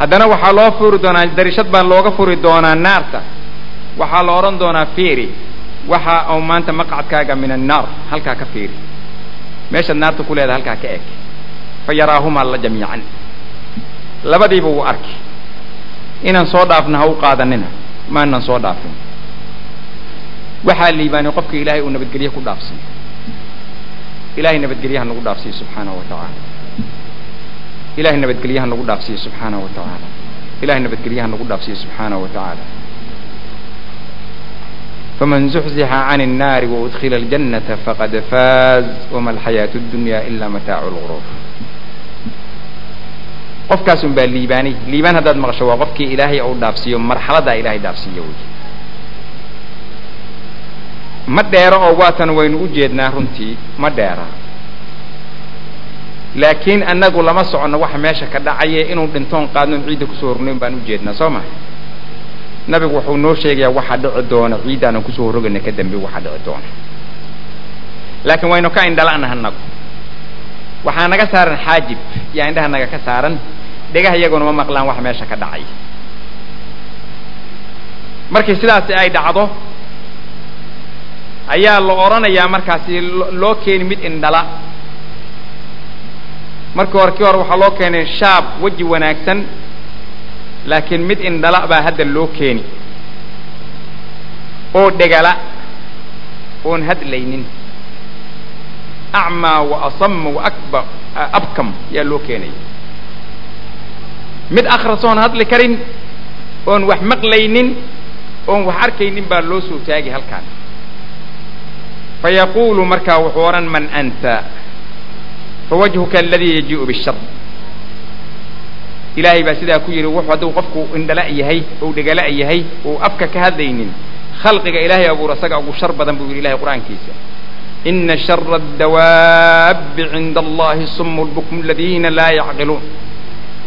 haddana waxaa loo furi doonaa darishad baa looga furi doonaa naarta waxaa la odhan doonaa fiiri. Waxa uu maanta maqcadkaaga min annaar halkaa ka fiiri. Meeshaad naarta ku leedahay halkaa ka eg. Fa yaraahumaa la jamiican. Labadiiba wuu arki. Inaan soo dhaafna ha u qaadanina maanan soo dhaafin. Waxaa liibaanay qofka ilaahay uu nabadgelye ku dhaafsiyo ilahay nabadgelyaha nagu dhaafsiyo subxaanahu wa tacaala ilahay nabadgelyaha nagu dhaafsiyo subxaanahu wa tacaala ilahay nabadgelyaha nagu dhaafsiyo subxaanahu wa tacaala faman zuxzixa can الnaari waudkila اljannata faqad faaz wama alxayaaةu اdunya ila mataacu lguruur qofkaas un baa liibaanay liibaan haddaad maqasho waa qofkii ilaahay uu dhaafsiiyo marxaladaa ilahay dhaafsiiyo wey ma dheero oo waatan waynu u jeednaa runtii ma dheera laakiin annagu lama soconno waxa meesha ka dhacaye inuu dhintoon qaadnoon ciidda kusoo hornayn baan u jeednaa soo ma nabigu wuxuu noo sheegayaa waxaa dhici doona ciiddaanan ku soo horrogayna ka dambe waxaa dhici doona. Laakiin waynu ka indhala'naha annagu waxaa naga saaran xaajib yaa indhaha naga ka saaran dhegaha iyaguna ma maqlaan wax meesha ka dhacay. Markii sidaasi ay dhacdo ayaa la odhanayaa markaasi loo keeni mid indhala. Markii hore kii hore waxaa loo keenay shaab weji wanaagsan laakiin mid indhala baa hadda loo keeni. Oo dhegala oon hadlaynin. Acmaa wa asama wa akba abkam yaa loo keenaya mid akhrasoon hadli karin oon wax maqlaynin oon wax arkaynin baa loo soo taagi halkaan. Fayaquulu markaa wuxuu odhan man anta fawajhuka aladii yajii'u bishar ilaahay baa sidaa ku yidhi wuxuu hadduu qofku indhala yahay ou dhegala yahay ou afka ka hadlaynin khalqiga ilaahay abuur asaga ugu shar badan buu yidhi ilahay qur'aankiisa. Ina shara addawaabbi cinda allahi sumu lbukmu aladiina laa yacqiluun.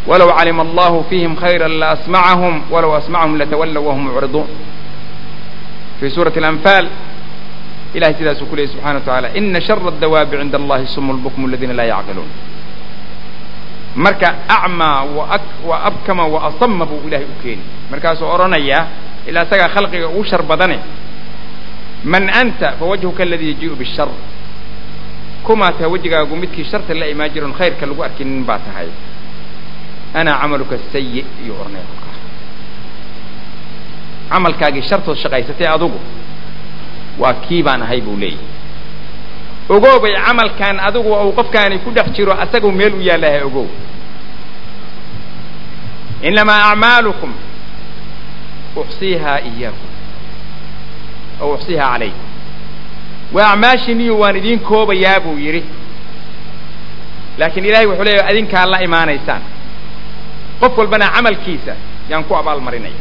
Walow calima allahu fiihim khayra laasmacahum walow asmacahum latawallow wahum mucriduun. Fii suurati alanfaal ilahay sidaasuu ku leeyay subxana wa tacaala ina shara addawaabi cinda allahi sumu lbukmu aladiina laa yacqiluun marka acmaa wa abkama wa asama buu ilahay u keeni markaasuu odhanayaa ilaa isagaa khalqiga ugu shar badane man anta fawajhuka aladii yajii'u bishar. Kumaa tahay wejigaagu midkii sharta la imaan jiron khayrka lagu arkinin baa tahay. Ana camaluka sayi iyuu odhanaya kolkaa camalkaagii shartood shaqaysatay adugu waa kii baan ahay buu leeyahy ogoobay camalkan adigu uu qofkaani ku dhex jiro asagoo meel u yaallaha ogow. Inamaa acmaalukum uxsiihaa iyaakum aw uxsiihaa calaykum. Waa acmaashiniyo waan idiin koobayaa buu yidhi. Laakiin ilahay wuxuu leeyahy adinkaa la imaanaysaan. Qof walbana camalkiisa yaan ku abaalmarinaya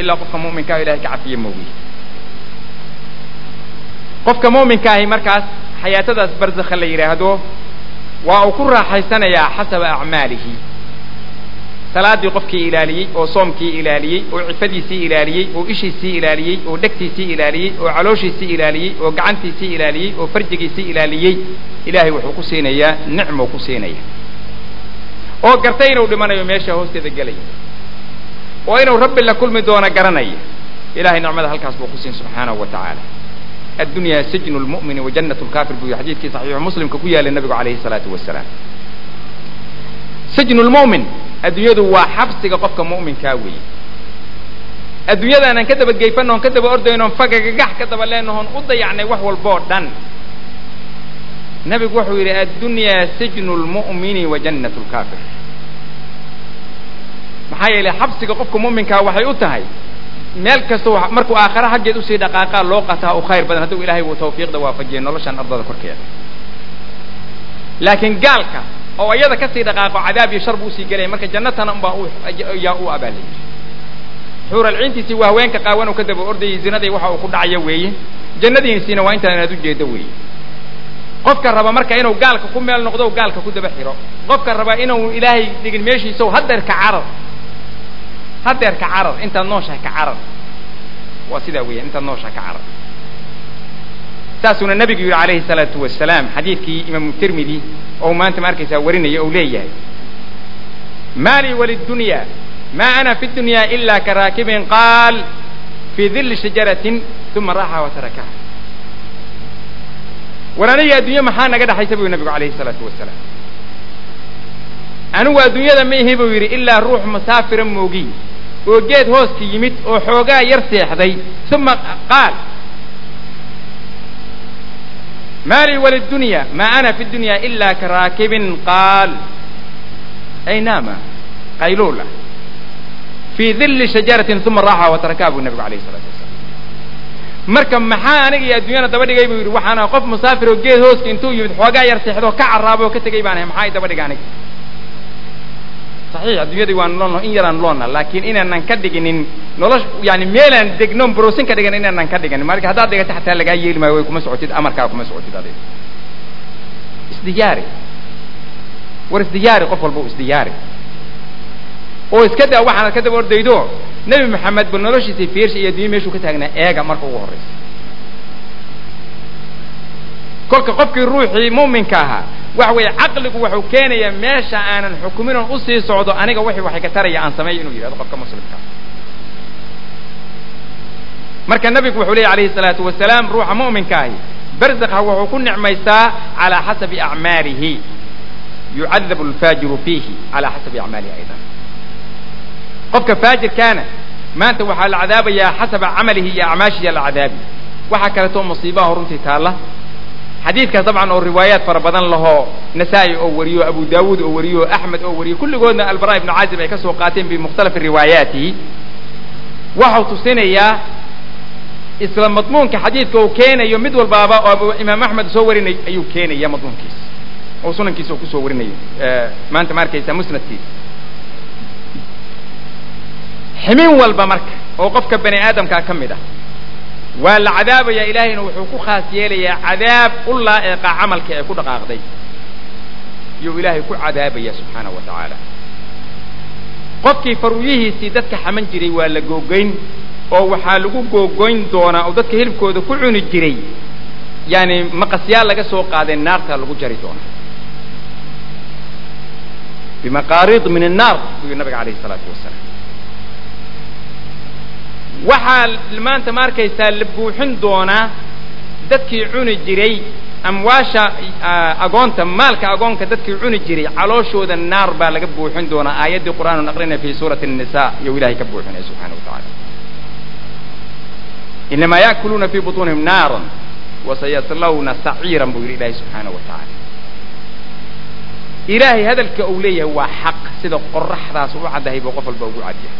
ilaa qofka mu'minkaa ilahay ka cafiye moogiye qofka mu'minka ahi markaas xayaatadaas barzakha la yidhaahdo waa uu ku raaxaysanayaa xasaba acmaalihi. Salaaddii qofkii ilaaliyey oo soomkii ilaaliyey oo cifadiisii ilaaliyey oo ishiisii ilaaliyey oo dhegtiisii ilaaliyey oo calooshiisii ilaaliyey oo gacantiisii ilaaliyey oo farjigiisii ilaaliyey ilaahay wuxuu ku siinayaa nicmou ku siinaya oo gartay inuu dhimanayo meesha hoosteeda gelaya. Oo inuu rabbi la kulmi doono garanaya. Ilahay nicmada halkaas buu ku siin subxaanahu wa tacaala addunyaa sijnu lmu'mini wa jannat lkaafir buu yihi xadiidkii saxiixu muslimka ku yaalay nabigu calayhi salaatu wasalaam sijnu lmu'min adduunyadu waa xabsiga qofka mu'minkaa weeye adduunyadaanaan ka daba geyfano on ka daba ordayno fagagagax ka daba leenahoon u dayacnay wax walboo dhan nabigu wuxuu yidhi addunyaa sijnu lmu'mini wa jannat lkaafir maxaa yeelay xabsiga qofka mu'minkaa waxay u tahay meel kasta markuu aakhare xaggeed u sii dhaqaaqaa loo qataa u khayr badan. Hadduu ilahay uu tawfiiqda waafajiyay noloshan ardada korkeeda. Laakiin gaalka oo iyada ka sii dhaqaaqo cadaab iyo shar buu u sii gelaya marka jannatana unbaa yaa u abaalayay xuuralciintiisii waa haweenka qaawan uu ka daba ordayay zinadii waxa uu ku dhacayo weeye. Jannadiisiina waa intaan inaad ujeedo weeye. Qofka raba marka inuu gaalka ku meel noqdo gaalka ku daba xiro. Qofka raba inuu ilaahay dhigin meeshiisa hadeerka carar hadeerka carar intaad nooshahay ka carar waa sidaa weeyaan intaad nooshahay ka carar saasuuna nabigu yidhi calayhi salaatu wasalaam xadiidkii imaamu tirmidi oo maanta ma arkaysaa warinaya ou leeyahay maalii walidunya ma ana fi dunya ila karaakibin qaal fii dilli shajaratin uma raaxa wa tarakaha adduunye maxaa naga dhexaysa buu nabigu calayhi salaatu wasalaam anigu adduunyada ma ihi buu yidhi ilaa ruux musaafira moogiy oo geed hooska yimid oo xoogaa yar seexday. Uma qaal ma lii walidunya ma ana fi dunya ila karaakibin qaal ay naama qayluula fii dilli shajaratin uma raaxa wa tarakaha buu nabigu alayh salatu wasalam marka maxaa aniga iyo adduunyana daba dhigay buu yidhi waxaana qof musaafir oo geed hooska intuu yimid xoogaa yar seexdo ka carraabo oo ka tegay baan ahay maxaa i daba dhiga aniga saxiix adduunyadii waan noolno in yaraan loolna laakiin inaanan ka dhiginin nolosh yani meelaan degnon brosin ka dhigan inaanan ka dhiganin marka haddaad dhigato xataa lagaa yeeli maayo way kuma socotid amarkaa kuma socotid adiga. Isdiyaari. War isdiyaari qof walba u isdiyaari. Oo iska daa waxaanad ka daba ordaydo nebi maxamed bal noloshiisay fiirsha iyo addunya meeshuu ka taagnaa eega marka ugu horraysa kolka qofkii ruuxii mu'minka ahaa waxa weeye caqligu wuxuu keenayaa meesha aanan xukumin oon u sii socdo aniga wixii waxay ka taraya aan sameeyo inuu yidhahdo qofka muslimka. Marka nabigu wuxuu leeyay alayhi salaatu wasalaam ruuxa mu'minka ahi barzakha wuxuu ku nicmaystaa calaa xasabi acmaalihi. Yucadabu alfaajiru fiihi calaa xasabi acmaalihi aydan. Qofka faajirkaana maanta waxaa la cadaabayaa xasaba camalihi iyo acmaashiya la cadaabi. Waxaa kaleetoo musiibaha runtii taalla xadiidkaas dabcan oo riwaayaat fara badan lahoo nasaa-i oo wariyo abu daawuud oo wariyo axmed oo wariyo kulligoodna albara ibnu caazib ay ka soo qaateen bimukhtalafi riwaayaatihi waxau tusinayaa isla madmuunka xadiidka uu keenayo mid walbaaba oo imaam axmed soo warinay ayuu keenaya madmuunkiisa. Oo sunankiisa uu ku soo warinayo. Maanta ma arkaysa musnadkiisa ximin walba marka oo qofka bani aadamkaa ka mid ah waa la cadaabayaa ilaahayna wuxuu ku khaas yeelayaa cadaab u laa'iqa camalka ee ku dhaqaaqday. Iyuu ilaahay ku cadaabaya subxaanahu wa tacaala. Qofkii faruuyihiisii dadka xaman jiray waa la googoyn oo waxaa lagu googoyn doonaa oo dadka hilibkooda ku cuni jiray. Yaani maqasyaal laga soo qaaday naartaa lagu jari doonaa. Bimaqaariid min annaar yidhi nabiga alayhi isalaatu wasalaam waxaa maanta ma arkaysaa la buuxin doonaa dadkii cuni jiray amwaasha agoonta maalka agoonka dadkii cuni jiray calooshooda naar baa laga buuxin doonaa aayaddii qur'aan aqrinaya fi suurati الnisa iyou ilahay ka buuxinaya subxaana wa tacaala inamaa yaakuluuna fi buطuunihim naara wasayaslawna saciiran buu yidhi ilahay subxaana wa tacaala ilaahay hadalka uu leeyahay waa xaq sida qoraxdaas u caddahay buu qof walba ugu cadyahay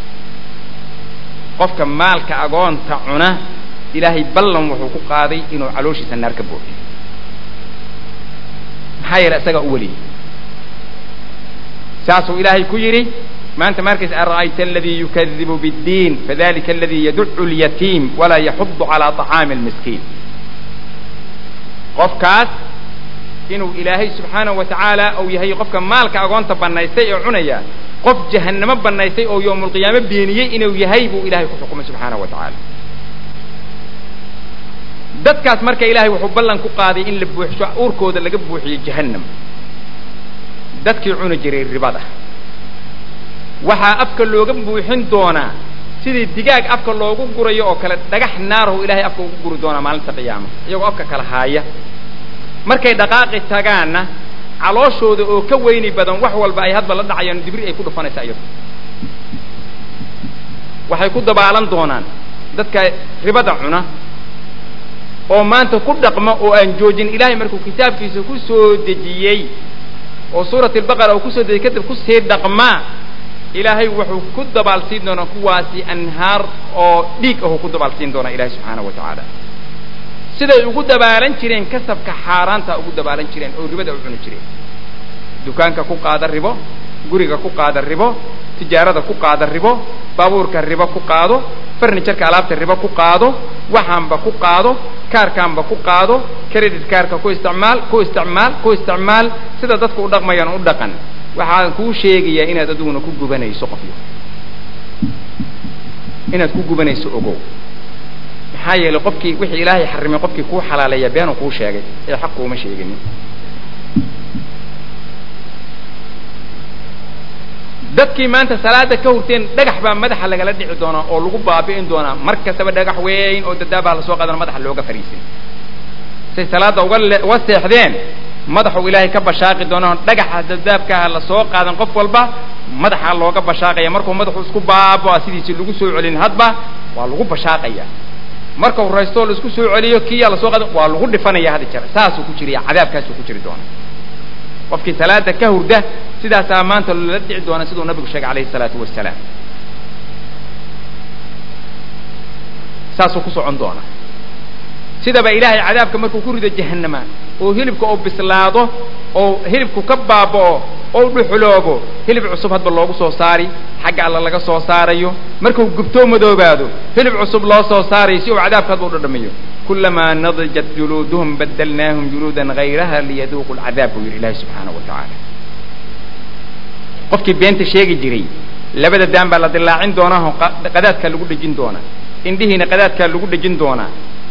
qofka maalka agoonta cuna ilaahay ballan wuxuu ku qaaday inuu calooshiisa naar ka buuxiyo maxaa yeele isagaa u weliye saasuu ilaahay ku yidhi maanta ma arkaysa aladii yukadibu biddiin fadalika aladii yaducu lyatiim walaa yaxudu calaa طacaami almiskiin. Qofkaas inuu ilaahay subxaanahu wa tacaala uu yahay qofka maalka agoonta bannaystay ee cunaya qof jahannamo bannaystay oo yowmulqiyaamo beeniyey inuu yahay buu ilahay ku xukumay subxaanahu wa tacaala. Dadkaas marka ilaahay wuxuu ballan ku qaaday in la buuxsho uurkooda laga buuxiyo jahannam. Dadkii cuni jiray ribada. Waxaa afka looga buuxin doonaa sidii digaag afka loogu gurayo oo kale dhagax naarahu ilahay afka ugu guri doonaa maalinta qiyaama iyagoo afka kala haaya markay dhaqaaqi tagaanna calooshooda oo ka weyni badan wax walba ay hadba la dhacayaan dibri ay ku dhufanaysaa iyadu waxay ku dabaalan doonaan dadka ribada cuna oo maanta ku dhaqma oo aan joojin. Ilaahay markuu kitaabkiisa ku soo dejiyey oo suurat albaqara uu ku soo dejiyey kadib ku sii dhaqmaa ilaahay wuxuu ku dabaalsiin doonaa kuwaasi anhaar oo dhiig ahuu ku dabaalsiin doonaa ilahay subxaanahu wa tacaala siday ugu dabaalan jireen kasabka xaaraanta ugu dabaalan jireen oo ribada u cuni jireen. Dukaanka ku qaada ribo guriga ku qaada ribo tijaarada ku qaada ribo baabuurka ribo ku qaado farnijarka alaabta ribo ku qaado waxaanba ku qaado kaarkaanba ku qaado credit kaarka ku isticmaal ku isticmaal ku isticmaal sida dadku u dhaqmayaan u dhaqan. Waxaan kuu sheegayaa inaad adiguna ku gubanayso qofyo. Inaad ku gubanayso ogow maxaa yeelay qofkii wixii ilaahay xarimay qofkii kuu xalaaleeya beenuu kuu sheegay ee xaq kuuma sheeginin dadkii maanta salaada ka hurteen dhagax baa madaxa lagala dhici doonaa oo lagu baabi'in doonaa. Mar kastaba dhagax weyn oo dadaabaa la soo qaadana madaxa looga fariisin say salaada uga uga seexdeen madaxuu ilaahay ka bashaaqi doonaa dhagaxa dadaabkaaha la soo qaadan qof walba madaxaa looga bashaaqaya. Markuu madaxu isku baabaa sidiisii lagu soo celin hadba waa lagu bashaaqaya marka horaystoo la isku soo celiyo kiyaa la soo qaadan waa lagu dhifanaya hadi jare. Saasuu ku jiraya cadaabkaasuu ku jiri doona qofkii salaada ka hurda sidaasaa maanta lala dhici doona siduu nabigu sheegay calayhi salaatu wasalaam saasuu ku socon doona sidaba ilaahay cadaabka markuu ku rido jahannama oo hilibka oo bislaado oo hilibku ka baaba'o oo dhuxuloobo hilib cusub hadba loogu soo saari xagga alla laga soo saarayo. Markuu gubtoo madoobaado hilib cusub loo soo saarayo si uu cadaabka hadba u dhadhamiyo. Kulamaa nadijat juluuduhum badalnaahum juluudan hayraha liyaduuqu lcadaab buu yidhi ilaahi subxaanahu wa tacaala qofkii beenta sheegi jiray labada daan baa la dilaacin doonaa oo qadaadkaa lagu dhejin doonaa. Indhihiina qadaadkaa lagu dhejin doonaa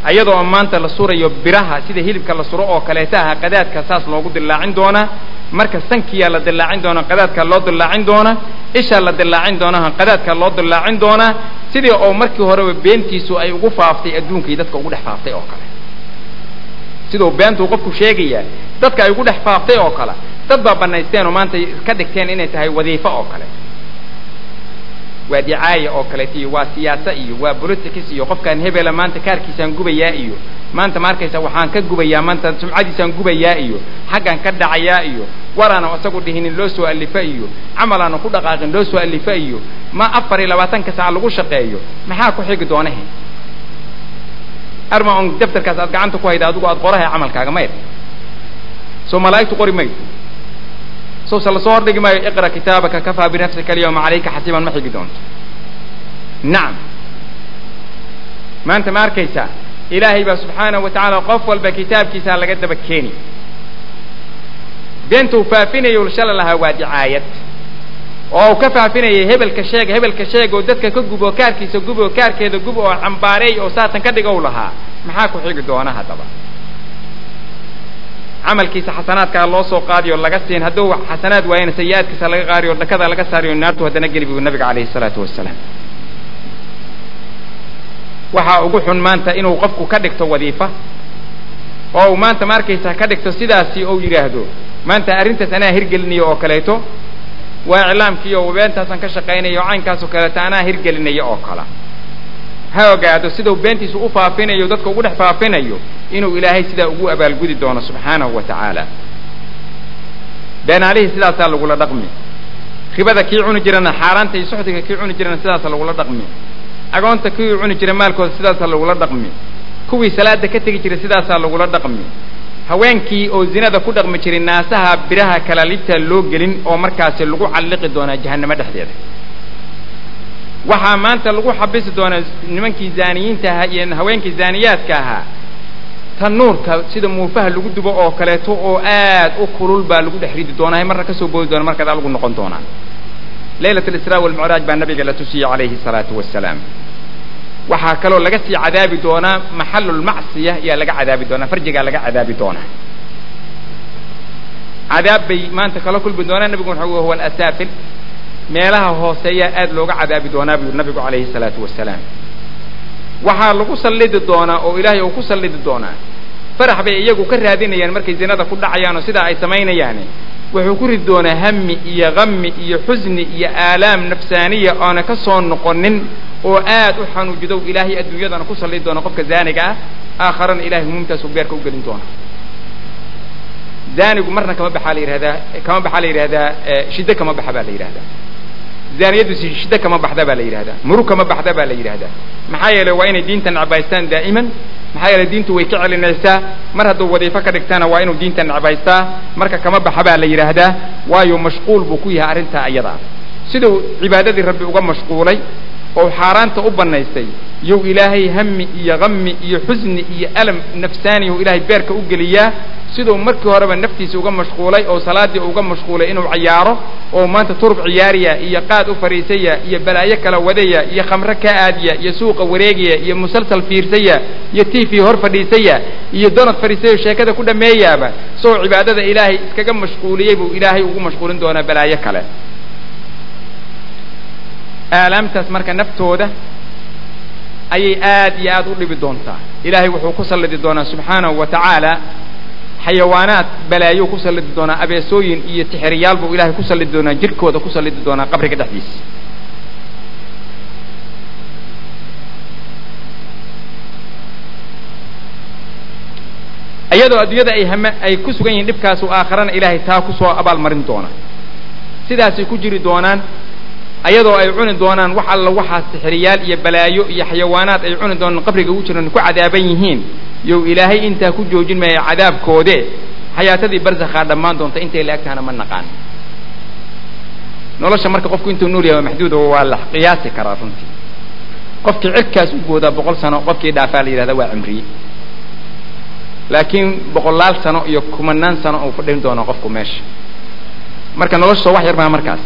ayadoo maanta la surayo biraha sida hilibka la suro oo kaleeta aha qadaadka saas loogu dilaacin doonaa marka sankiyaa la dilaacin doonaa qadaadkaa loo dilaacin doonaa ishaa la dilaacin doonaa qadaadkaa loo dilaacin doonaa sidii oo markii horeba beentiisu ay ugu faaftay adduunkii dadka ugu dhex faaftay oo kale. Siduu beentuu qofku sheegayaa dadka ay ugu dhex faaftay oo kale. Dad baa banaysteen oo maanta ka dhigteen inay tahay wadiifo oo kale waa dicaaya oo kaleeto iyo waa siyaasa iyo waa politics iyo qofkaan hebela maanta kaarkiisaan gubayaa iyo maanta ma arkaysa waxaan ka gubayaa maanta sumcadiisaan gubayaa iyo xaggan ka dhacayaa iyo waraana isagu dhihinin loo soo alifa iyo camalaana ku dhaqaaqin loo soo alifa iyo ma afar iyo labaatanka saac lagu shaqeeyo maxaa ku xigi doonahe? Arma on daftarkaas aad gacanta ku hayda adigu aad qorahay camalkaaga mayr soo malaa'igtu qori mayso sow se la soo hordhigi maayo iqra kitaabaka kafaa binafsika alyawma calayka xasiiban ma xigi doonto. Nacam maanta ma arkaysaa ilaahay baa subxaanahu wa tacaala qof walba kitaabkiisaa laga daba keeni. Beenta uu faafinayo shala lahaa waa dicaayad. Oo uu ka faafinayay hebelka sheeg hebelka sheeg oo dadka ka gubo kaarkiisa gub oo kaarkeeda gub oo cambaareey oo saatan ka dhigow lahaa. Maxaa ku xigi doona haddaba camalkiisa xasanaadkaa loo soo qaadiyo laga siin. Hadduu xasanaad waayana sayi-aadkiisa laga qaadiyo dhakada laga saariyo naartu haddana geli buu nabiga calayhi salaatu wasalaam waxaa ugu xun maanta inuu qofku ka dhigto wadiifa oo uu maanta ma arkaysa ka dhigto sidaasi ou yidhaahdo. Maanta arrintaas anaa hirgelinayo oo kaleeto waa iclaamkii oo beentaasaan ka shaqaynayo o caynkaasoo kaleeto anaa hirgelinayo oo kala ha ogaado sidau beentiisu u faafinayo dadka ugu dhex faafinayo inuu ilaahay sidaa ugu abaalgudi doono subxaanahu wa tacaala. Beenaalihii sidaasaa lagula dhaqmi. Ribada kii cuni jirana xaaraanta iyo suxdiga kii cuni jirana sidaasa lagula dhaqmi. Agoonta kii cuni jira maalkooda sidaasaa lagula dhaqmi. Kuwii salaada ka tegi jiray sidaasaa lagula dhaqmi. Haweenkii oo zinada ku dhaqmi jiray naasaha biraha kalaalibta loo gelin oo markaasi lagu calliqi doonaa jahannamo dhexdeeda waxaa maanta lagu xabisi doonaa nimankii zaaniyiinta ahaa iyo haweenkii zaaniyaadka ahaa. Tanuurka sida muufaha lagu dubo oo kaleeto oo aad u kulul baa lagu dhex ridi doonaa marna ka soo boodi doona markaad alagu noqon doonaa laylat alisraa walmucraaj baa nabiga la tusiyey calayhi salaatu wasalaam waxaa kaloo laga sii cadaabi doonaa maxalulmacsiya ayaa laga cadaabi doonaa farjigaa laga cadaabi doonaa. Cadaab bay maanta kala kulmi doonaa nabigu waxa huwa alasaafil meelaha hooseeyaa aad looga cadaabi doonaa buu nabigu calayhi salaatu wasalaam. Waxaa lagu sallidi doonaa oo ilaahay uu ku sallidi doonaa. Farax bay iyagu ka raadinayaan markay zinada ku dhacayaan oo sidaa ay samaynayaani wuxuu ku ridi doonaa hami iyo gami iyo xusni iyo aalaam nafsaaniya oona ka soo noqonin oo aad u xanuujidow ilaahay adduunyadana ku sallidi doona qofka zaaniga ah. Aakharana ilahay humuumtaasuu beerka u gelin doona zaanigu marna kama baxaa la yidhahdaa kama baxaa la yidhahdaa shiddo kama baxa baa la yidhahdaa zaaniyaddu shiddo kama baxda baa la yidhahdaa murug kama baxda baa la yidhahdaa maxaa yeelay waa inay diinta necbaystaan daa'iman maxaa yeelay diintu way ka celinaysaa mar hadduu wadiifo ka dhigtana waa inuu diinta necbaystaa marka kama baxa baa la yidhaahdaa waayo mashquul buu ku yahay arrintaa iyada. Siduu cibaadadii rabbi uga mashquulay oo xaaraanta u bannaystay yow ilaahay hami iyo gami iyo xusni iyo alam nafsaaniyahu ilaahay beerka u geliyaa siduu markii horeba naftiisa uga mashquulay oo salaaddii uga mashquulay inuu ciyaaro oo maanta turub ciyaariya iyo qaad u fadhiisaya iyo balaayo kala wadaya iyo khamre ka aadiya iyo suuqa wareegaya iyo musalsal fiirsaya iyo t v hor fadhiisaya iyo donad fadhiisaya sheekada ku dhameeyaaba soo cibaadada ilaahay iskaga mashquuliyey buu ilaahay ugu mashquulin doonaa balaayo kale. Aalaamtaas marka naftooda ayay aad iyo aad u dhibi doontaa. Ilaahay wuxuu ku sallidi doonaa subxaanahu wa tacaala xayawaanaad balaayo ku sallidi doonaa abeesooyin iyo tixiriyaal buu ilahay ku sallidi doonaa jirkooda ku sallidi doonaa qabriga dhexdiisa iyadoo adduunyada ay hame ay ku sugan yihiin dhibkaasu aakharana ilaahay taa ku soo abaalmarin doona sidaasay ku jiri doonaan ayadoo ay cuni doonaan wax alla waxaas sixiriyaal iyo balaayo iyo xayawaanaad ay cuni doonaan qabriga ugu jiran ku cadaaban yihiin. Yow ilaahay intaa ku joojin maayo cadaabkoode. Xayaatadii barsakhaa dhammaan doonta intay la eg tahana ma naqaan. Nolosha marka qofku intuu nool yahay waa maxduuda waa la qiyaasi karaa runtii. Qofkii cirkaas u goodaa boqol sano qofkii dhaafaa la yidhahda waa cimriye laakiin boqolaal sano iyo kumanaan sano uu fadhin doono qofku meesha. Marka nolosha wax yar maa markaas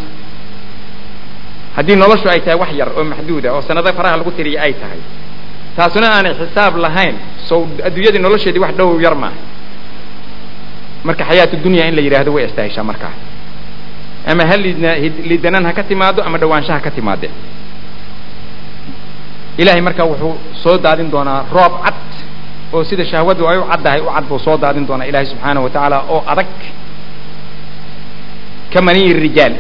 haddii noloshu ay tahay wax yar oo maxduuda oo sanado faraha lagu tiriya ay tahay taasuna aanay xisaab lahayn sow adduunyadii nolosheedii wax dhow yar maaha. Marka xayaatu dunya in la yidhaahdo way istahishaa markaa ama ha liidanaan ha ka timaado ama dhawaansha ha ka timaade ilahay markaa wuxuu soo daadin doonaa roob cad oo sida shahwadu ay u caddahay u cad buu soo daadin doonaa ilahay subxaanahu wa tacaala oo adag. Ka maniyi rijaal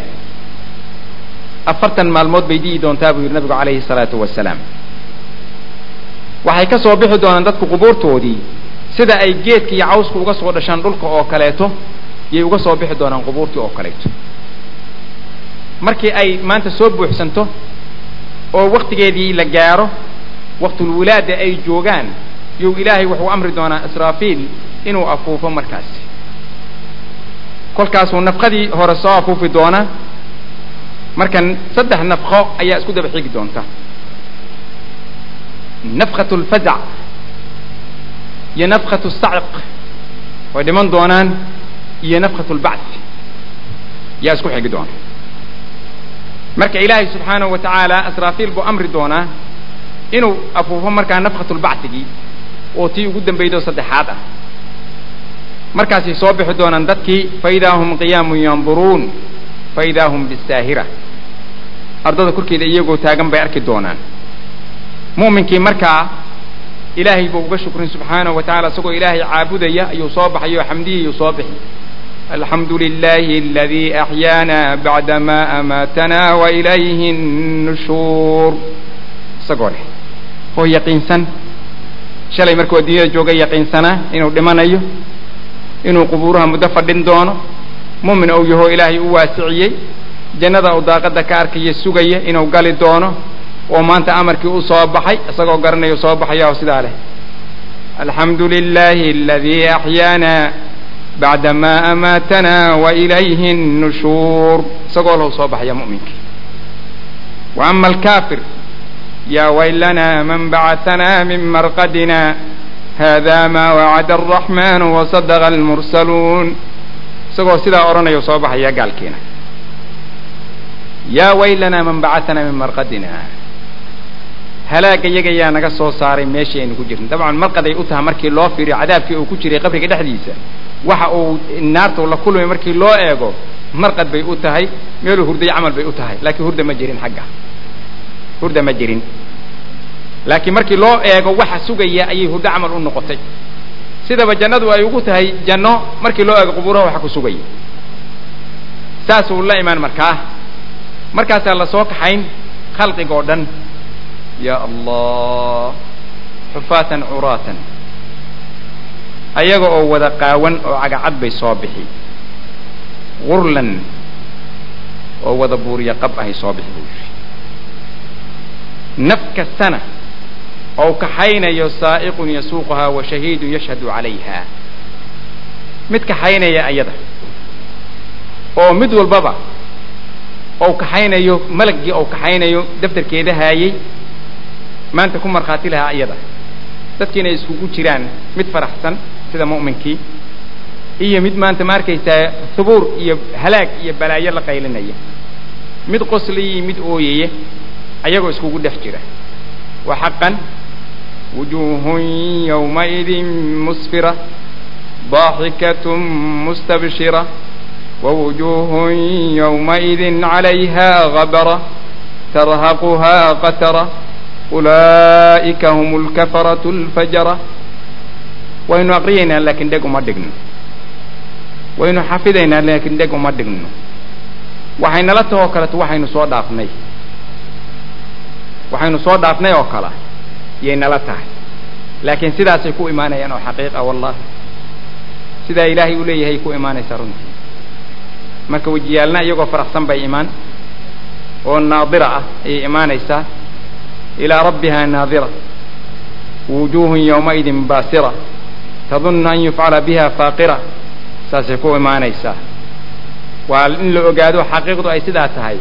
afartan maalmood bay di'i doontaa buu yidhi nabigu calayhi salaatu wasalaam. Waxay ka soo bixi doonaan dadku qubuurtoodii sida ay geedka iyo cawsku uga soo dhashaan dhulka oo kaleeto yay uga soo bixi doonaan qubuurtii oo kaleeto. Markii ay maanta soo buuxsanto oo waktigeedii la gaaro waktulwilaada ay joogaan yuu ilaahay wuxuu amri doonaa israafiil inuu afuufo markaasi kolkaasuu nafqadii hore soo afuufi doonaa markan saddex nafqo ayaa isku daba xigi doonta. Nafqat lfazac iyo nafqatu saciq way dhiman doonaan iyo nafqat lbacth yaa isku xigi doona. Marka ilaahay subxaanahu wa tacaala asraafiil buu amri doonaa inuu afuufo markaa nafqatulbactigii oo tii ugu dambaydo saddexaad ah. Markaasay soo bixi doonaan dadkii faidaa hum qiyaamun yanduruun faidaa hum bisaahira ardada korkeeda iyagoo taagan bay arki doonaan. Mu'minkii markaa ilaahay buu uga shukrin subxaanahu wa tacala isagoo ilaahay caabudaya ayuu soo baxay oo xamdiyii ayuu soo bixi alxamdu lilahi aladii axyaana bacdama amaatana wa ilayhi nushuur. Isagoo leh oo yaqiinsan. Shalay markuu adduunyada jooga yaqiinsanaa inuu dhimanayo inuu qubuuraha muddo fadhin doono. Mumin ou yaho ilaahay u waasiciyey jannada uu daaqada ka arkaya sugaya inuu gali doono oo maanta amarkii u soo baxay isagoo garanayo soo baxaya oo sidaa leh. Alxamdu lilahi aladii axyaana bacdama amaatana wa ilayhi nushuur. Isagoo lahu soo baxaya mu'minkii wa ama alkaafir ya waylana man bacatana min marqadina hada ma wacada alraxmanu wasadaqa almursaluun. Isagoo sidaa odhanaya soo baxaya gaalkiina yaa waylana man bacatana min marqadina. Halaaga iyaga yaa naga soo saaray meeshii aynu ku jirna dabcan marqaday u tahay markii loo fiiriyo cadaabkii uu ku jiray qabriga dhexdiisa. Waxa uu naarta la kulmay markii loo eego marqad bay u tahay meeluu hurday camal bay u tahay. Laakiin hurda ma jirin xagga. Hurda ma jirin. Laakiin markii loo eego waxa sugaya ayay hurdo camal u noqotay. Sidaba jannadu ay ugu tahay janno markii loo eego qubuuraha waxa ku sugaya saasuu la imaan markaa markaasaa la soo kaxayn khalqiga oo dhan. Ya allah xufaatan curaatan. Ayaga oo wada qaawan oo cagacad bay soo bixi. Gurlan oo wada buuriya qab ahay soo bixi buu yidhi. Naf kastana ou kaxaynayo saa'iqun yasuuquhaa wa shahiidun yashhadu calayha. Mid kaxaynaya ayada. Oo mid walbaba ou kaxaynayo malggii ou kaxaynayo daftarkeeda haayey maanta ku markhaati lahaa iyada. Dadkii inay iskugu jiraan mid faraxsan sida mu'minkii iyo mid maanta ma arkaysaa hubuur iyo halaag iyo balaayo la qaylinaya. Mid qosliyii mid ooyaya ayagoo iskugu dhex jira. Wa xaqan wujuuhun yawmaidin musfira daaxikatun mustabshira. ووجوه يومئذ عليها غبرة ترهقها قترة أولئك هم الكفرة الفجرة waynu aqriyaynaa laakiin dheg uma dhigno waynu xafidaynaa laakiin dheg uma dhigno waxaynala tahoo kaleto waxaynu soo dhaafnay waxaynu soo dhaafnay oo kale yay nala tahay laakiin sidaasay ku imaanayaan oo xaqiiqa wallahi sidaa ilaahay u leeyahay ku imaanaysaa runtii marka wejiyaalna iyagoo faraxsan bay imaan oo naadira ah ayay imaanaysaa. Ilaa rabbiha naadira. Wujuuhun yawmaidin baasira. Tadunnu an yufcala biha faaqira. Saasay ku imaanaysaa. Waa in la ogaado xaqiiqdu ay sidaa tahay.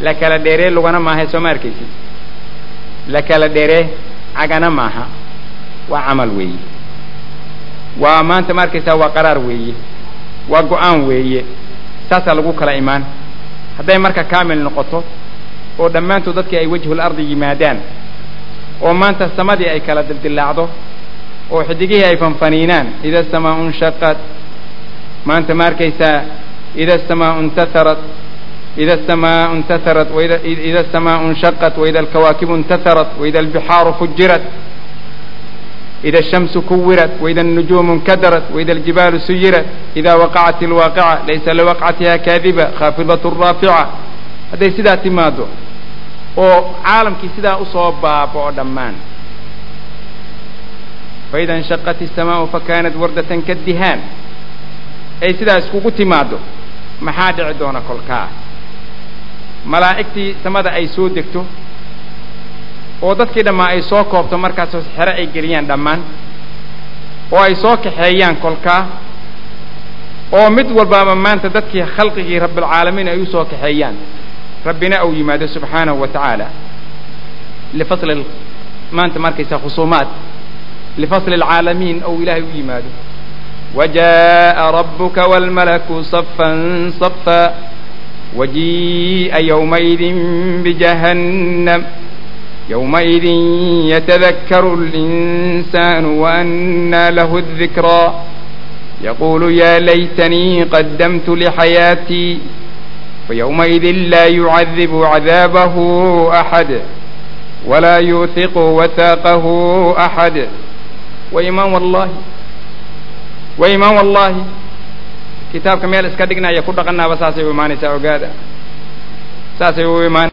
La kala dheeree lugana maaha soo ma arkaysid? La kala dheeree cagana maaha. Waa camal weeye. Waa maanta ma arkaysaa waa qaraar weeye. Waa go'aan weeye saasaa lagu kala imaan. Hadday marka kaamil noqoto oo dhammaantood dadkii ay wejhul ardi yimaadaan oo maanta samadii ay kala dildillaacdo oo xidigihii ay fanfaniinaan ida asamaa nshaqat maanta ma arkaysaa ida asamaa intaharat ida asamaa intaharat waida ida asamaa nshaqat waida alkawaakibu intaharat waida albixaaru fujirat ida الشhamsu kuwirat waida النujuumu اnkadarat waida اljibaalu suyirat ida waqacat اlwaaqica laysa liwaqcatiha kaadiba khaafidaة raafica hadday sidaa timaaddo oo caalamkii sidaa usoo baaba'o dhammaan faida inshaqat isamaau fakanat wardatan kaddihaan ay sidaa iskugu timaaddo maxaa dhici doona kolkaa malaa'igtii samada ay soo degto oo dadkii dhammaa ay soo koobto markaasoo xero ay geliyaan dhammaan oo ay soo kaxeeyaan kolkaa oo mid walbaaba maanta dadkii khalqigii rabbilcaalamiin ay u soo kaxeeyaan rabbina uu yimaado subxaanahu wa tacaala lifasli maanta markaysa khusuumaad lifasli alcaalamiin ou ilaahay u yimaado وجاء ربك والملك صفا صفا وجيء يومئذ بجهنم يومئذ يتذكر الإنسان وأنى له الذكرى يقول يا ليتني قدمت لحياتي فيومئذ لا يعذب عذابه أحد ولا يوثق وثاقه أحد وإما والله وإما والله kitaabka meel iska dhigna ya ku dhaqanaaba saasay u imaanaysaa ogaada saasay